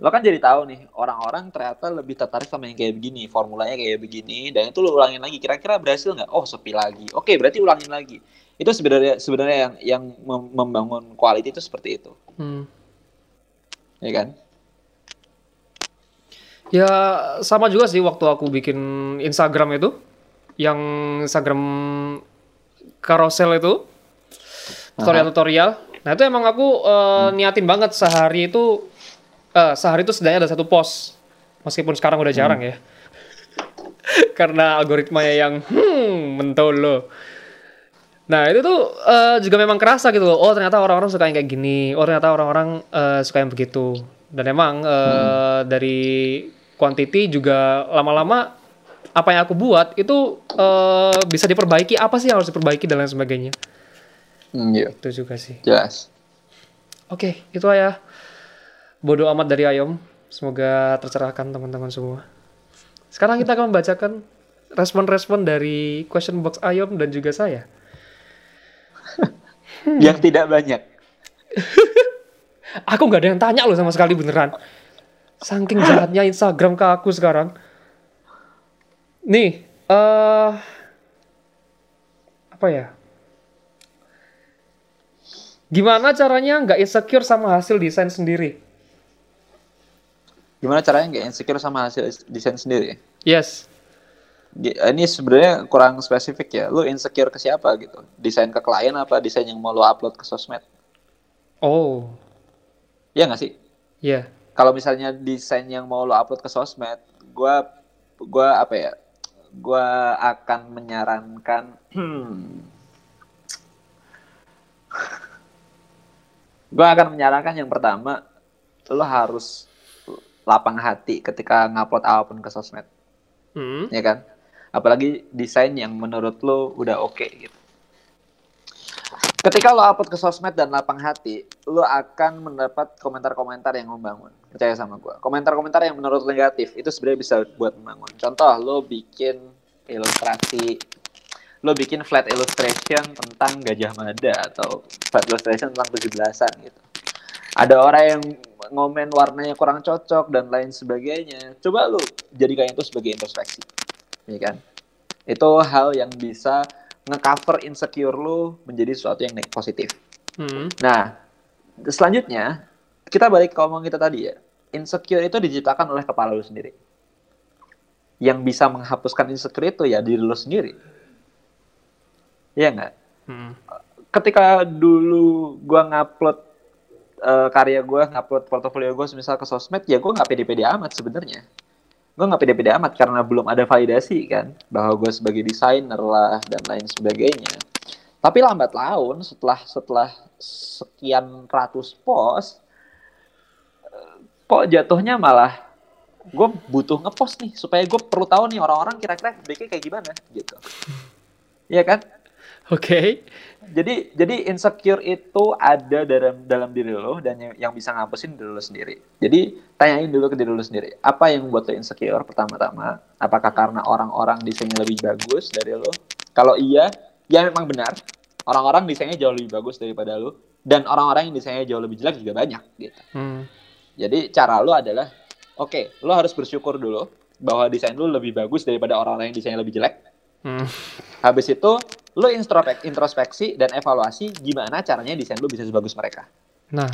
Lo kan jadi tahu nih orang-orang ternyata lebih tertarik sama yang kayak begini formulanya kayak begini dan itu lo ulangin lagi. Kira-kira berhasil nggak? Oh sepi lagi. Oke berarti ulangin lagi. Itu sebenarnya sebenarnya yang yang mem- membangun quality itu seperti itu. Hmm. ya kan? Ya sama juga sih waktu aku bikin Instagram itu, yang Instagram carousel itu, tutorial-tutorial. Nah itu emang aku eh, niatin banget sehari itu, eh, sehari itu setidaknya ada satu post, meskipun sekarang udah jarang ya, karena algoritmanya yang hmm mentolo. Nah itu tuh eh, juga memang kerasa gitu loh. Oh ternyata orang-orang suka yang kayak gini. Oh ternyata orang-orang eh, suka yang begitu. Dan emang eh, dari quantity juga lama-lama apa yang aku buat itu eh, bisa diperbaiki. Apa sih yang harus diperbaiki dan lain sebagainya. hmm, iya Itu juga sih. jelas Oke itu aja. Bodoh amat dari Ayom. Semoga tercerahkan teman-teman semua. Sekarang kita akan membacakan respon-respon dari question box Ayom dan juga saya. yang tidak banyak Aku nggak ada yang tanya loh sama sekali beneran. Saking jahatnya Instagram ke aku sekarang. Nih, eh apa ya? Gimana caranya nggak insecure sama hasil desain sendiri? Gimana caranya nggak insecure sama hasil desain sendiri Yes. Gi- ini sebenarnya kurang spesifik ya lu insecure ke siapa gitu desain ke klien apa desain yang mau lu upload ke sosmed Oh, ya nggak sih ya. kalau misalnya desain yang mau lo upload ke sosmed, gua gua apa ya? Gua akan menyarankan hmm, gua akan menyarankan yang pertama lo harus lapang hati ketika ngupload apa pun ke sosmed, Hmm. ya kan? Apalagi desain yang menurut lo udah oke gitu. Ketika lo upload ke sosmed dan lapang hati, lo akan mendapat komentar-komentar yang membangun. Percaya sama gue. Komentar-komentar yang menurut lo negatif, itu sebenarnya bisa buat membangun. Contoh, lo bikin ilustrasi, lo bikin flat illustration tentang Gajah Mada, atau flat illustration tentang 17-an gitu. Ada orang yang ngomen warnanya kurang cocok, dan lain sebagainya. Coba lo jadikan itu sebagai introspeksi. Ya kan? Itu hal yang bisa ngecover insecure lu menjadi sesuatu yang positif. Hmm. Nah, selanjutnya kita balik ke omong kita tadi ya. Insecure itu diciptakan oleh kepala lu sendiri. Yang bisa menghapuskan insecure itu ya diri lu sendiri. Iya nggak? Hmm. Ketika dulu gua ngupload eh, karya gua, ngupload portofolio gua misal ke sosmed, ya gua nggak pede-pede amat sebenarnya. Gue nggak pede-pede amat karena belum ada validasi kan bahwa gue sebagai desainer lah dan lain sebagainya. Tapi lambat laun setelah setelah sekian ratus post, kok jatuhnya malah gue butuh ngepost nih supaya gue perlu tahu nih orang-orang kira-kira baiknya kayak gimana gitu. Iya kan? Oke. Jadi jadi insecure itu ada dalam dalam diri lo dan yang, yang bisa ngapusin diri lo sendiri. Jadi tanyain dulu ke diri lo sendiri. Apa yang buat lo insecure pertama-tama? Apakah karena orang-orang desainnya lebih bagus dari lo? Kalau iya, ya memang benar. Orang-orang desainnya jauh lebih bagus daripada lo dan orang-orang yang desainnya jauh lebih jelek juga banyak gitu. Hmm. Jadi cara lo adalah oke, lo harus bersyukur dulu bahwa desain lo lebih bagus daripada orang-orang yang desainnya lebih jelek. Hmm. Habis itu lo introspek- introspeksi dan evaluasi gimana caranya desain lo bisa sebagus mereka. Nah,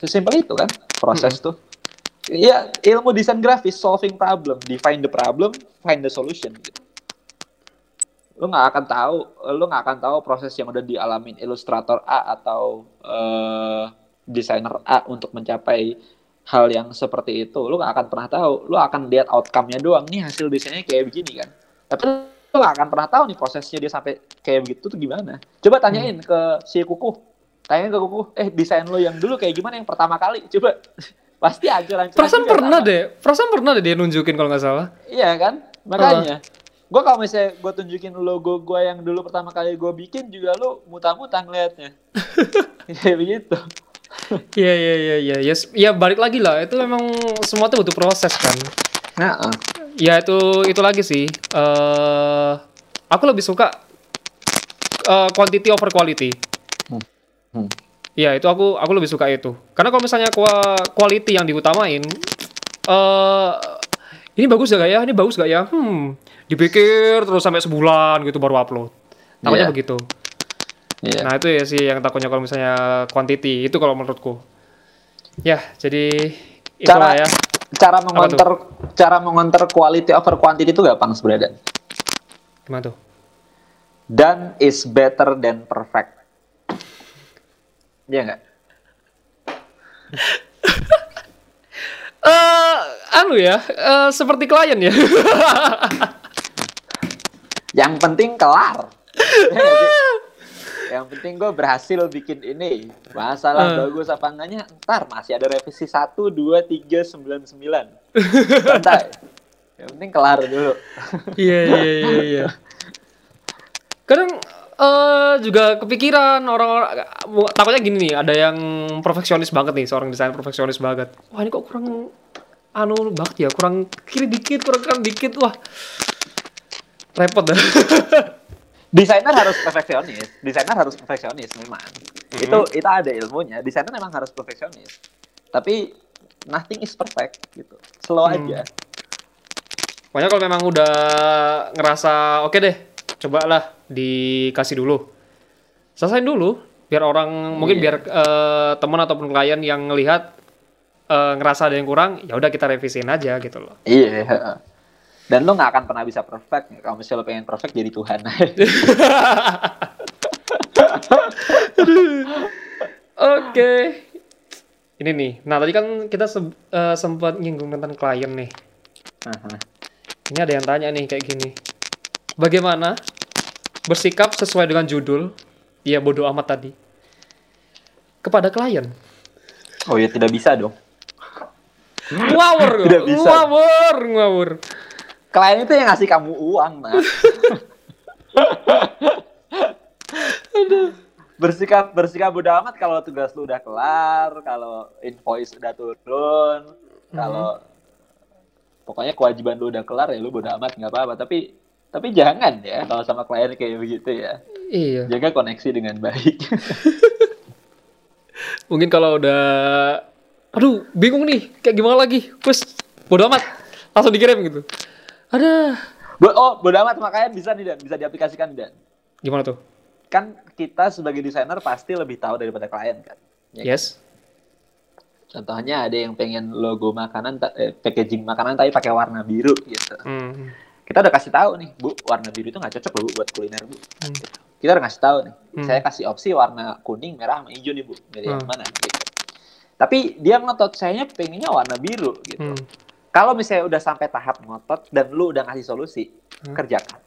Sesimpel itu kan proses tuh. Ya ilmu desain grafis solving problem, define the problem, find the solution. Gitu. Lo nggak akan tahu, lo nggak akan tahu proses yang udah dialamin ilustrator A atau eh, desainer A untuk mencapai hal yang seperti itu. Lo nggak akan pernah tahu. Lo akan lihat outcome-nya doang. Nih hasil desainnya kayak begini kan. Tapi lo nggak akan pernah tahu nih prosesnya dia sampai kayak begitu tuh gimana. Coba tanyain ke si Kuku. Tanyain ke Kuku, eh desain lo yang dulu kayak gimana yang pertama kali? Coba. Pasti ancur-ancur. perasaan pernah deh. Perasaan pernah deh dia nunjukin kalau nggak salah. Iya kan? Makanya. Gue kalau misalnya gue tunjukin logo gue yang dulu pertama kali gue bikin juga lo muta-muta ngeliatnya. Kayak begitu. Iya iya iya iya. Ya, ya balik lagi lah. Itu memang semua tuh butuh proses kan. Nah, eh. Ya itu itu lagi sih. eh aku lebih suka eh, quantity over quality. Hmm. Ya itu aku aku lebih suka itu. Karena kalau misalnya qua- quality yang diutamain, eh ini bagus gak ya? Ini bagus gak ya? Hmm, dipikir terus sampai sebulan gitu baru upload. Takutnya Iya. begitu. Iya. Nah itu ya sih yang takutnya kalau misalnya quantity itu kalau menurutku. Ya jadi itulah cara ya. Cara mengonter cara mengonter quality over quantity itu gampang sebenarnya. Dan. Gimana tuh? Done is better than perfect. Iya nggak? Eh, anu ya, eh, seperti klien ya. Yang penting kelar. Yang penting gue berhasil bikin ini. Masalah Eh. bagus apa enggaknya, ntar masih ada revisi 1, 2, 3, 9, 9. Santai. Yang penting kelar dulu. Iya iya iya iya. Kadang eh juga kepikiran orang-orang takutnya gini nih, ada yang perfeksionis banget nih, seorang desainer perfeksionis banget. Wah, ini kok kurang anu banget ya, kurang kiri dikit, kurang kanan dikit. Wah. Repot dah. Desainer harus perfeksionis. Desainer harus perfeksionis memang. Itu itu ada ilmunya. Desainer memang harus perfeksionis. Tapi nothing is perfect gitu. Slow Hmm. aja. Pokoknya kalau memang udah ngerasa oke deh, cobalah dikasih dulu. Selesain dulu, biar orang mungkin Iya. biar eh, teman ataupun klien yang ngelihat eh, ngerasa ada yang kurang, ya udah kita revisiin aja gitu loh. Iya. Dan lo nggak akan pernah bisa perfect. Kalau misalnya lo pengen perfect jadi Tuhan. Oke. Ini nih. Nah, tadi kan kita se- eh, sempat nyinggung tentang klien nih. Aha. Ini ada yang tanya nih kayak gini. Bagaimana bersikap sesuai dengan judul? Ya bodoh amat tadi. Kepada klien. oh ya tidak bisa dong. Ngawur, gua. Tidak bisa. ngawur, ngawur. Klien itu yang ngasih kamu uang, nah. bersikap bersikap bodo amat kalau tugas lu udah kelar, kalau invoice udah turun, kalau pokoknya kewajiban lu udah kelar ya lu bodo amat nggak apa-apa. Tapi tapi jangan ya kalau sama klien kayak begitu ya. Iya. Jaga koneksi dengan baik. Mungkin kalau udah aduh, bingung nih, kayak gimana lagi? Terus bodo amat. Langsung dikirim gitu. Ada. Bo- oh, bodo amat makanya bisa nih Dan, bisa diaplikasikan Dan. Gimana tuh? Kan kita sebagai desainer pasti lebih tahu daripada klien kan. Ya kan? Yes. Contohnya ada yang pengen logo makanan, eh, packaging makanan tapi pakai warna biru gitu. Hmm. Kita udah kasih tahu nih, Bu, warna biru itu nggak cocok loh Bu, buat kuliner, Bu. Hmm. Kita udah kasih tahu nih. Hmm. Saya kasih opsi warna kuning, merah, sama hijau nih, Bu. Milih yang Hmm. mana gitu. Tapi dia ngotot, sayanya pengennya warna biru gitu. Hmm. Kalau misalnya udah sampai tahap ngotot dan lu udah ngasih solusi, Hmm. kerjakan.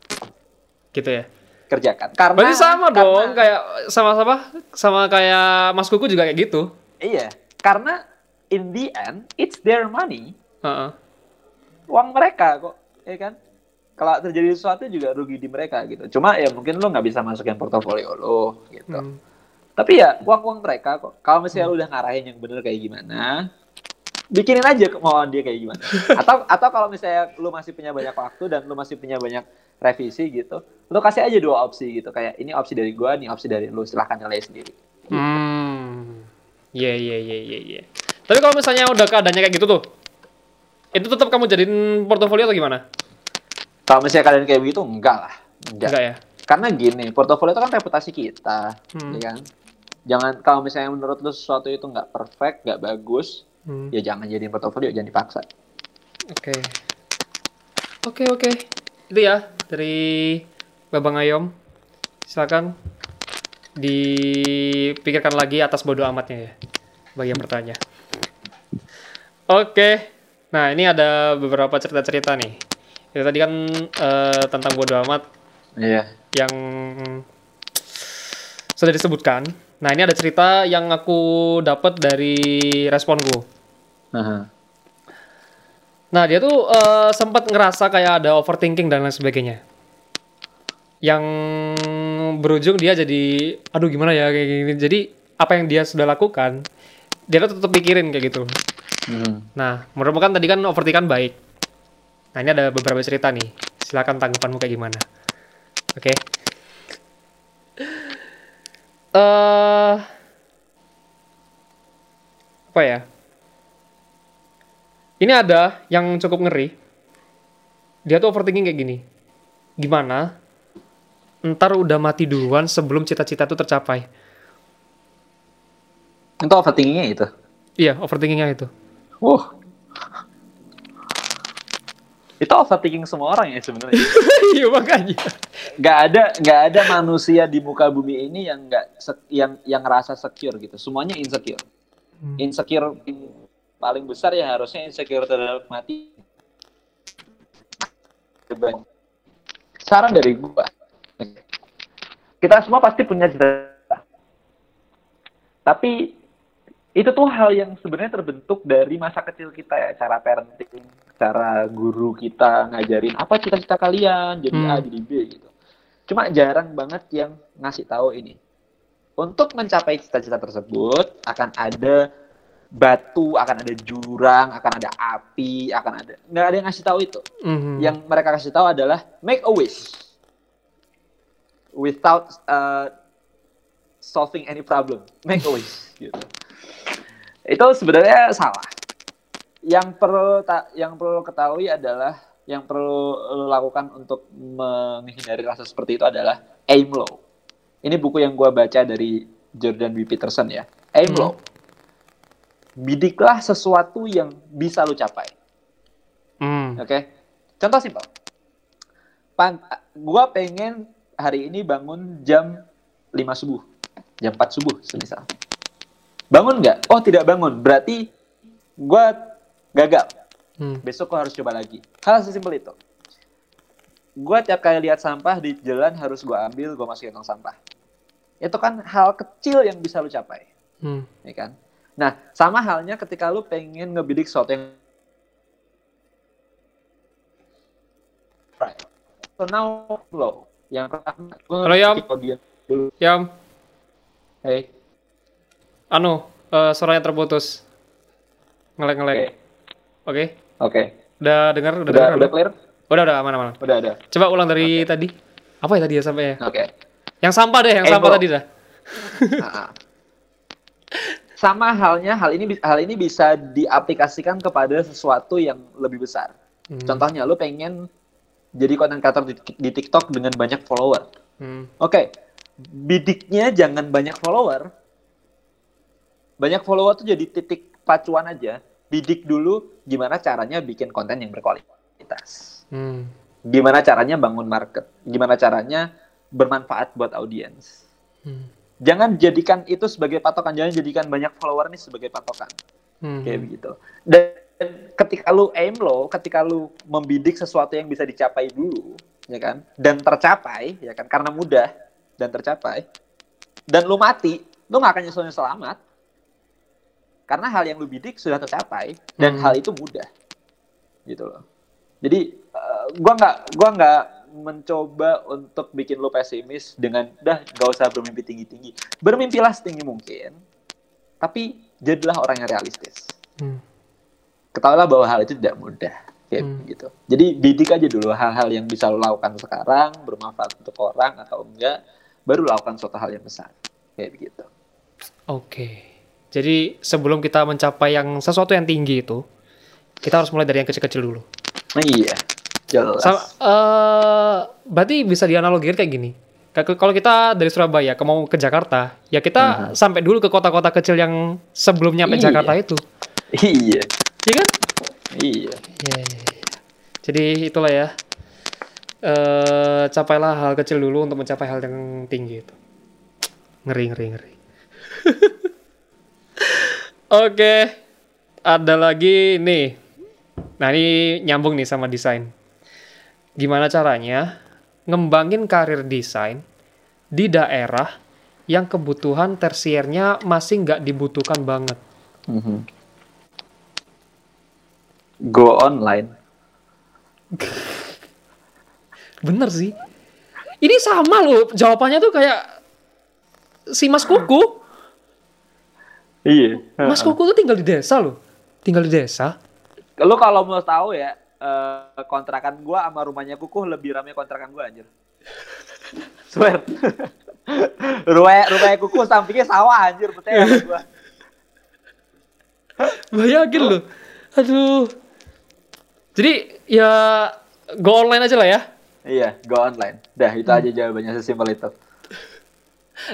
Gitu ya. Kerjakan. Karena Berarti sama karena- dong, kayak sama-sama sama kayak Mas Kuku juga kayak gitu. Iya, karena in the end it's their money, Heeh. uang mereka kok, ya kan? Kalau terjadi sesuatu juga rugi di mereka gitu. Cuma ya mungkin lu nggak bisa masukin portofolio lo gitu. Hmm. Tapi ya uang-uang mereka kok. Kalau misalnya lu udah ngarahin yang bener kayak gimana, bikinin aja kemauan dia kayak gimana. Atau atau kalau misalnya lu masih punya banyak waktu dan lu masih punya banyak revisi gitu, lu kasih aja dua opsi gitu. Kayak ini opsi dari gua, ini opsi dari lu. Silahkan nilai sendiri. Hmm. Iya iya iya iya iya. Tapi kalau misalnya udah keadaannya kayak gitu tuh, itu tetap kamu jadiin portofolio atau gimana? Kalau misalnya kalian kayak begitu, enggak lah. Enggak. Enggak ya? Karena gini, portofolio itu kan reputasi kita, Hmm. ya kan? Jangan kalau misalnya menurut lu sesuatu itu nggak perfect, nggak bagus, Hmm. ya jangan jadiin portofolio, jangan dipaksa. Oke. Oke oke. Itu ya dari Babang Ayom. Silakan dipikirkan lagi atas bodoh amatnya ya. Bagi yang bertanya. Oke. Nah, ini ada beberapa cerita-cerita nih. Itu tadi kan eh, tentang bodoh amat Iya. yang sudah disebutkan. Nah, ini ada cerita yang aku dapat dari responku. Aha. Nah, dia tuh eh, sempat ngerasa kayak ada overthinking dan lain sebagainya. Yang berujung dia jadi, aduh gimana ya kayak gini. Jadi apa yang dia sudah lakukan, dia tuh tetap pikirin kayak gitu. Hmm. Nah, menurutmu kan tadi kan overthinking kan baik. Nah ini ada beberapa cerita nih. Silakan tanggapanmu kayak gimana. Oke. Eh apa ya? Ini ada yang cukup ngeri. Dia tuh overthinking kayak gini. Gimana? Ntar udah mati duluan sebelum cita-cita itu tercapai. Itu overthinkingnya itu. Iya, overthinkingnya itu. Wah. Itu overthinking semua orang ya sebenarnya. Iya makanya. Gak ada nggak ada manusia di muka bumi ini yang sek- yang yang ngerasa secure gitu. Semuanya insecure. Hmm. Insecure in- paling besar ya harusnya insecure terhadap mati. Saran dari gua. Kita semua pasti punya cita-cita. Tapi itu tuh hal yang sebenarnya terbentuk dari masa kecil kita ya, cara parenting, cara guru kita ngajarin apa cita-cita kalian, jadi A, Hmm. jadi B gitu. Cuma jarang banget yang ngasih tahu ini. Untuk mencapai cita-cita tersebut akan ada batu, akan ada jurang, akan ada api, akan ada nggak ada yang ngasih tahu itu. Mhm. Yang mereka kasih tahu adalah make a wish without uh, solving any problem. Make a wish gitu. Itu sebenarnya salah. Yang perlu ta- yang perlu ketahui adalah yang perlu lo lakukan untuk menghindari rasa seperti itu adalah aim low. Ini buku yang gua baca dari Jordan B. Peterson ya. Aim Hmm. low. Bidiklah sesuatu yang bisa lo capai. Hmm. Oke. Contoh simpel. Pan, gua pengen hari ini bangun jam 5 subuh. Jam 4 subuh, semisal. Bangun nggak? Oh, tidak bangun. Berarti gua gagal. Hmm. Besok gua harus coba lagi. Hal sesimpel itu. Gua tiap kali lihat sampah di jalan harus gua ambil, gua masukin tong sampah. Itu kan hal kecil yang bisa lu capai, Hmm. ya kan? Nah, sama halnya ketika lu pengen ngebidik sesuatu yang right. So now flow. Yang pertama, Halo, Yam. dulu. Yam, Hey. anu, eh, suaranya terputus. Ngelek-ngelek. Oke. Oke. Oke. Udah dengar? Udah, Udah dengar? udah clear? Udah, udah, aman, aman. Udah ada. Coba ulang dari tadi. Apa ya tadi ya sampai ya? Oke. Yang sampah deh, yang Eh, sampah bro. tadi dah. Sama halnya hal ini hal ini bisa diaplikasikan kepada sesuatu yang lebih besar. Hmm. Contohnya lu pengen jadi konten creator di, di TikTok dengan banyak follower. Hmm. Oke. Bidiknya jangan banyak follower. Banyak follower tuh jadi titik pacuan aja. Bidik dulu gimana caranya bikin konten yang berkualitas. Hmm. Gimana caranya bangun market. Gimana caranya bermanfaat buat audiens. Hmm. Jangan jadikan itu sebagai patokan, jangan jadikan banyak follower ini sebagai patokan. Hmm. Kayak begitu. Dan ketika lu aim low, ketika lu membidik sesuatu yang bisa dicapai dulu, ya kan? Dan tercapai, ya kan? Karena mudah dan tercapai. Dan lu mati, lu gak akan nyesel selamat. Karena hal yang lu bidik sudah tercapai dan Hmm. hal itu mudah. Gitu loh. Jadi eh, gua nggak gua nggak mencoba untuk bikin lu pesimis dengan dah gak usah bermimpi tinggi-tinggi. Bermimpilah setinggi mungkin, tapi jadilah orang yang realistis Hmm. ketahuilah bahwa hal itu tidak mudah kayak Hmm. gitu. Jadi bidik aja dulu hal-hal yang bisa lo lakukan sekarang bermanfaat untuk orang atau enggak, baru lakukan suatu hal yang besar kayak begitu. Oke. Jadi sebelum kita mencapai yang sesuatu yang tinggi itu, kita harus mulai dari yang kecil-kecil dulu. Nah, iya, jelas. Sama, eh, berarti bisa dianalogikan kayak gini. Kalau kita dari Surabaya ke mau ke Jakarta, ya kita sampai dulu ke kota-kota kecil yang sebelum nyampe Iya. Jakarta itu, Iya, iya kan? iya. Iya, iya, iya. Jadi itulah ya. Eh, capailah hal kecil dulu untuk mencapai hal yang tinggi itu. Ngeri, ngeri, ngeri. Oke, ada lagi nih. Nah ini nyambung nih sama desain. Gimana caranya ngembangin karir desain di daerah yang kebutuhan tersiernya masih nggak dibutuhkan banget. Mhm. Go online. Bener sih. Ini sama loh, jawabannya tuh kayak si Mas Kuku. Iya. Mas Kuku tuh tinggal di desa loh. Tinggal di desa. Lo kalau mau tahu ya, eh, kontrakan gua sama rumahnya kukuh lebih rame kontrakan gua anjir. Swear. rumah rumahnya kukuh sampingnya sawah anjir sama gua. Bayangin loh. Aduh. Jadi ya go online aja lah ya. Iya, go online. Dah, itu aja jawabannya sesimpel itu.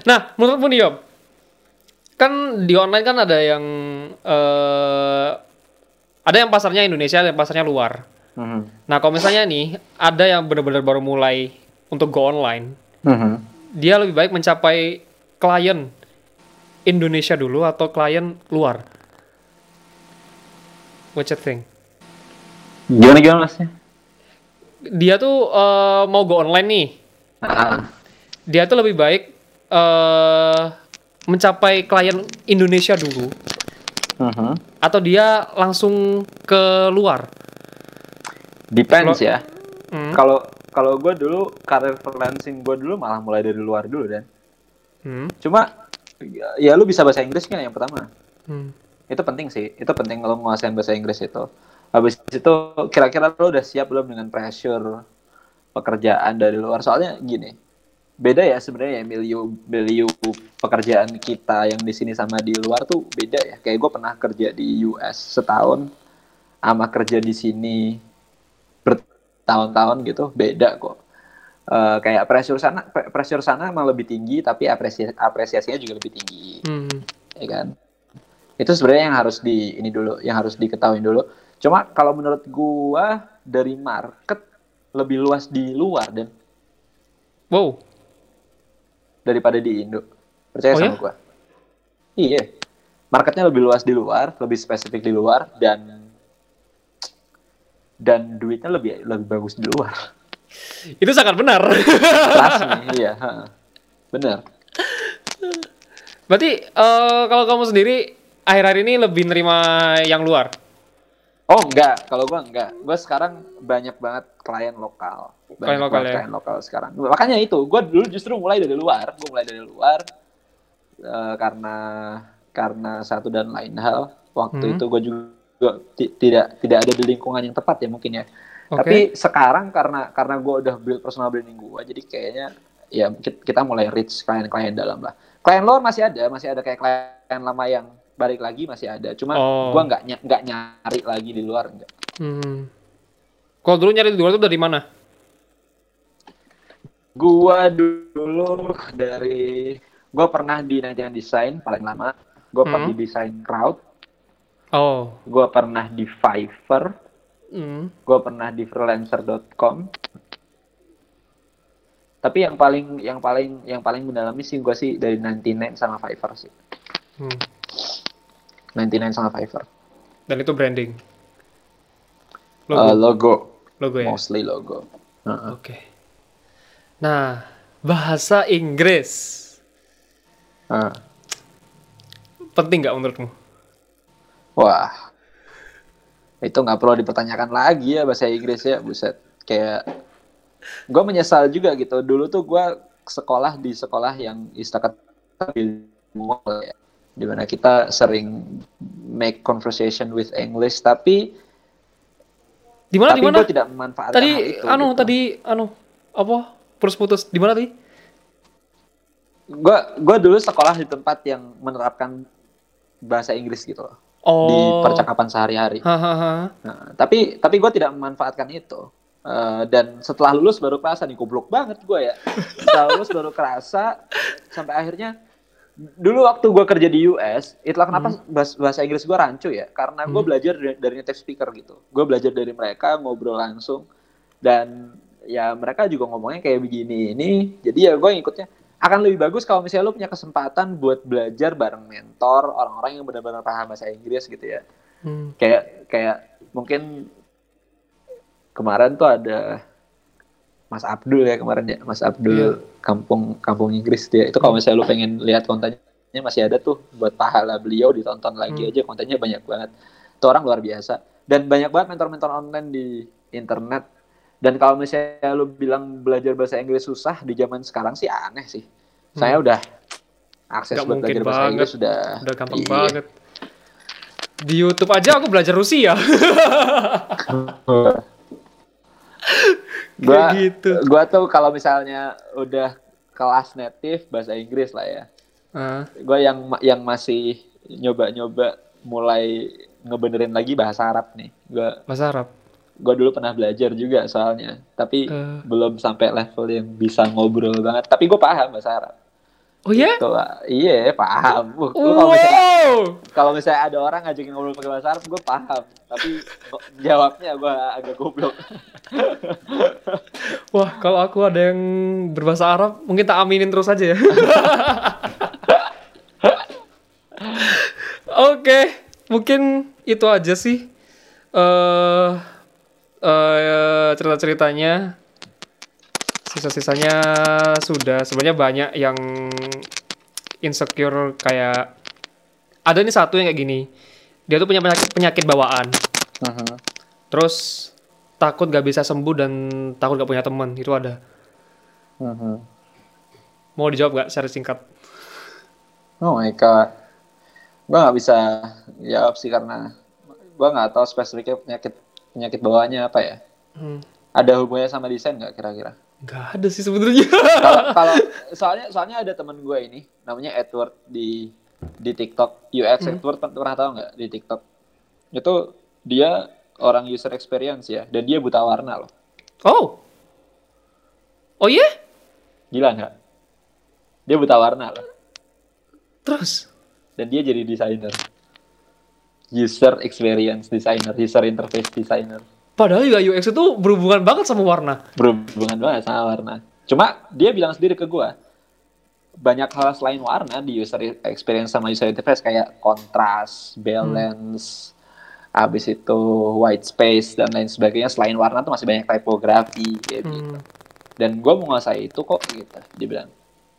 Nah, menurutmu nih Yom, kan di online kan ada yang eh ada yang pasarnya Indonesia, ada yang pasarnya luar. Mhm. Nah, kalau misalnya nih ada yang benar-benar baru mulai untuk go online, Mhm. dia lebih baik mencapai klien Indonesia dulu atau klien luar? What you think? Gimana gimana masnya? Dia tuh eh, mau go online nih, Ah, dia tuh lebih baik eh mencapai klien Indonesia dulu mhm. atau dia langsung ke luar? Depends Kalau- ya. Hmm. Kalau kalau gue dulu karir freelancing gue dulu malah mulai dari luar dulu dan Hmm. cuma ya, lu bisa bahasa Inggris kan yang pertama Hmm. itu penting sih itu penting kalau menguasai bahasa Inggris itu habis itu kira-kira lu udah siap belum dengan pressure pekerjaan dari luar soalnya gini beda ya sebenarnya ya milieu milieu pekerjaan kita yang di sini sama di luar tuh beda ya kayak gue pernah kerja di US setahun sama kerja di sini bertahun-tahun gitu beda kok. Eh, kayak pressure sana pre- pressure sana emang lebih tinggi tapi apresiasi apresiasinya juga lebih tinggi. Hmm. ya kan? Itu sebenarnya yang harus di ini dulu yang harus diketahui dulu. Cuma kalau menurut gua dari market lebih luas di luar dan Wow. daripada di Indo. Percaya Oh sama ya? gua? Iya. Marketnya lebih luas di luar lebih spesifik di luar dan dan duitnya lebih lebih bagus di luar Itu sangat benar. me iya ha. bener Berarti eh, kalau kamu sendiri akhir-akhir ini lebih nerima yang luar? Oh enggak, kalau gua enggak. Gua sekarang banyak banget klien lokal. Banyak Klien lokal banget ya? klien lokal sekarang. Makanya itu, gua dulu justru mulai dari luar. Gua mulai dari luar eh, karena karena satu dan lain hal. Waktu Hmm. itu gua juga ti- tidak tidak ada di lingkungan yang tepat ya mungkin ya. Oke. Tapi sekarang karena karena gua udah build personal branding gua, jadi kayaknya ya ki- kita mulai reach klien-klien dalam lah. Klien luar masih ada, masih ada kayak klien lama yang balik lagi masih ada. Cuma Oh. gua nggak ny- nggak nyari lagi di luar enggak. Hmm. Kalau dulu nyari di luar itu dari mana? Gua dulu dari gua pernah di Nigerian Design paling lama. Gua pernah Hmm. di Design Crowd, Oh. gua pernah di Fiverr, Hmm. gua pernah di freelancer.com. Tapi yang paling yang paling yang paling mendalami sih gua sih dari 99 sama Fiverr sih. Hmm. 99 sama Fiverr. Dan itu branding. Eh, Logo, logo, logo ya. mostly logo. Heeh. Oke. Nah, bahasa Inggris Heeh. penting nggak menurutmu? Wah, itu nggak perlu dipertanyakan lagi ya bahasa Inggris ya, buset. Kayak gue menyesal juga gitu. Dulu tuh gue sekolah di sekolah yang istilah bilingual ya, di mana kita sering make conversation with English, tapi Di mana di mana? tidak memanfaatkan Tadi itu. anu gitu. tadi anu apa? Putus-putus. Di mana tadi? gue gue dulu sekolah di tempat yang menerapkan bahasa Inggris gitu loh Oh. di percakapan sehari-hari. Nah, tapi tapi gue tidak memanfaatkan itu. Eh, dan setelah lulus baru kerasa nih goblok banget gue ya. Setelah lulus baru kerasa sampai akhirnya dulu waktu gue kerja di US, itulah kenapa bahas- bahasa Inggris gue rancu ya, karena gue Hmm. belajar dari, dari native speaker gitu. Gue belajar dari mereka ngobrol langsung dan ya mereka juga ngomongnya kayak begini ini. Jadi ya gue ngikutnya akan lebih bagus kalau misalnya lu punya kesempatan buat belajar bareng mentor orang-orang yang benar-benar paham bahasa Inggris gitu ya Hmm. kayak kayak mungkin kemarin tuh ada Mas Abdul ya kemarin ya Mas Abdul Iya. kampung kampung Inggris dia itu kalau misalnya lu pengen lihat kontennya masih ada tuh buat pahala beliau ditonton lagi Hmm. aja kontennya banyak banget itu orang luar biasa dan banyak banget mentor-mentor online di internet dan kalau misalnya lu bilang belajar bahasa Inggris susah di zaman sekarang sih aneh sih saya udah akses Nggak buat belajar bahasa banget. Inggris sudah Udah gampang iya. banget. Di YouTube aja aku belajar Rusia. Gua, gitu. gua tuh kalau misalnya udah kelas native bahasa Inggris lah ya. Ah, Gua yang yang masih nyoba-nyoba mulai ngebenerin lagi bahasa Arab nih. Gua bahasa Arab. Gua dulu pernah belajar juga soalnya, tapi Eh. belum sampai level yang bisa ngobrol banget. Tapi gua paham bahasa Arab. Oh ya? Tuh, iya paham. Uh, gua kalau misalnya Wow. kalau misalnya ada orang ngajakin ngobrol pakai bahasa Arab, gue paham. Tapi jawabnya gue agak goblok. Wah, kalau aku ada yang berbahasa Arab, mungkin tak aminin terus aja ya. Oke, mungkin itu aja sih. eh eh, cerita-ceritanya. Sisa-sisanya sudah. Sebenarnya banyak yang insecure kayak ada nih satu yang kayak gini. Dia tuh punya penyakit penyakit bawaan. Terus takut gak bisa sembuh dan takut gak punya teman itu ada. Mau dijawab gak secara singkat? Oh my god. Gue nggak bisa jawab sih karena gue nggak tahu spesifiknya penyakit penyakit bawaannya apa ya. Hmm. Ada hubungannya sama desain nggak kira-kira? Gak ada sih sebenarnya. Kalau soalnya soalnya ada teman gue ini namanya Edward di di TikTok UX Edward pernah, tahu nggak di TikTok? Itu dia orang user experience ya dan dia buta warna loh. oh. Oh iya? Gila nggak? Dia buta warna loh. Terus? Dan dia jadi desainer. User experience designer, user interface designer. Padahal juga UX itu berhubungan banget sama warna. Berhubungan banget sama warna. Cuma dia bilang sendiri ke gua, banyak hal selain warna di user experience sama user interface kayak kontras, balance, habis itu white space dan lain sebagainya. Selain warna tuh masih banyak typography kayak gitu. Hmm. Dan gue menguasai itu kok gitu, dia bilang.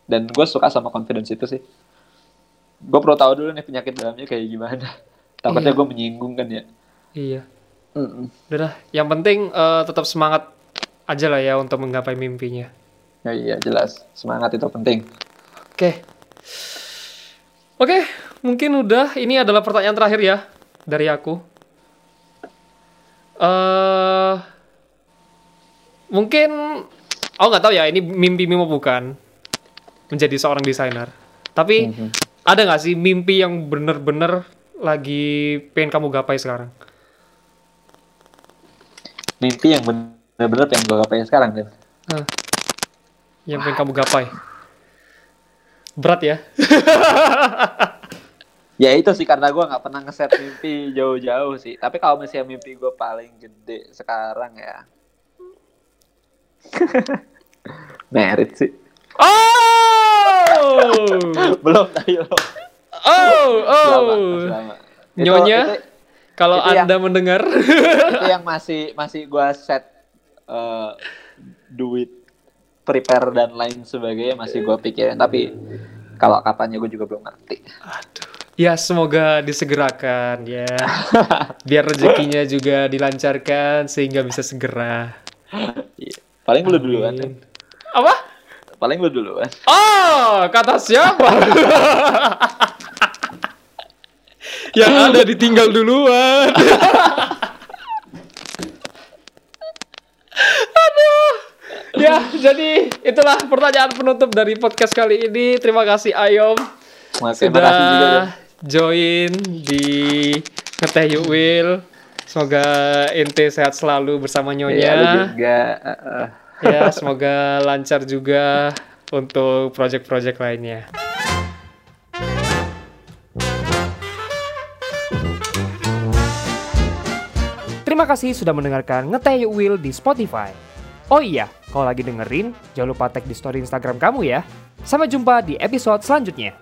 Dan gue suka sama confidence itu sih. Gue perlu tahu dulu nih penyakit dalamnya kayak gimana. Takutnya Iya. gue menyinggung kan ya. Iya. Mm-mm. Udah dah. Yang penting eh, tetap semangat aja lah ya untuk menggapai mimpinya. Ya iya jelas, semangat itu penting. Oke. Oke, mungkin udah. Ini adalah pertanyaan terakhir ya dari aku. eh mungkin aku nggak tahu ya ini mimpi mimpi bukan menjadi seorang desainer. Tapi Mhm. ada nggak sih mimpi yang bener-bener lagi pengen kamu gapai sekarang? Mimpi yang bener-bener pengen gue gapai sekarang kan. Yang pengen kamu gapai? Berat ya? Ya itu sih karena gue nggak pernah ngeset mimpi jauh-jauh sih. Tapi kalau misalnya mimpi gue paling gede sekarang ya, merit sih. Oh! Belum lo. Oh, oh. Lama. Itu- Nyonya, itu, kalau itu yang- Anda mendengar, itu yang masih masih gue set eh, duit prepare dan lain sebagainya masih gue pikirin. Tapi kalau kapannya gue juga belum ngerti. ya semoga disegerakan ya. Biar rezekinya juga dilancarkan sehingga bisa segera. Iya. Paling lu duluan. Amin. Apa? Paling lu duluan. Oh, kata siapa? Yang ada ditinggal duluan. Aduh. Ya, jadi itulah pertanyaan penutup dari podcast kali ini. Terima kasih Ayom Makasih, sudah makasih juga. Don. join di Ngeteh Yuk Will. Semoga ente sehat selalu bersama Nyonya. juga. eh, eh. Ya, semoga lancar juga untuk project-project lainnya. Terima kasih sudah mendengarkan Ngeteh Yuk Will di Spotify. Oh iya, kalau lagi dengerin, jangan lupa tag di story Instagram kamu ya. Sampai jumpa di episode selanjutnya.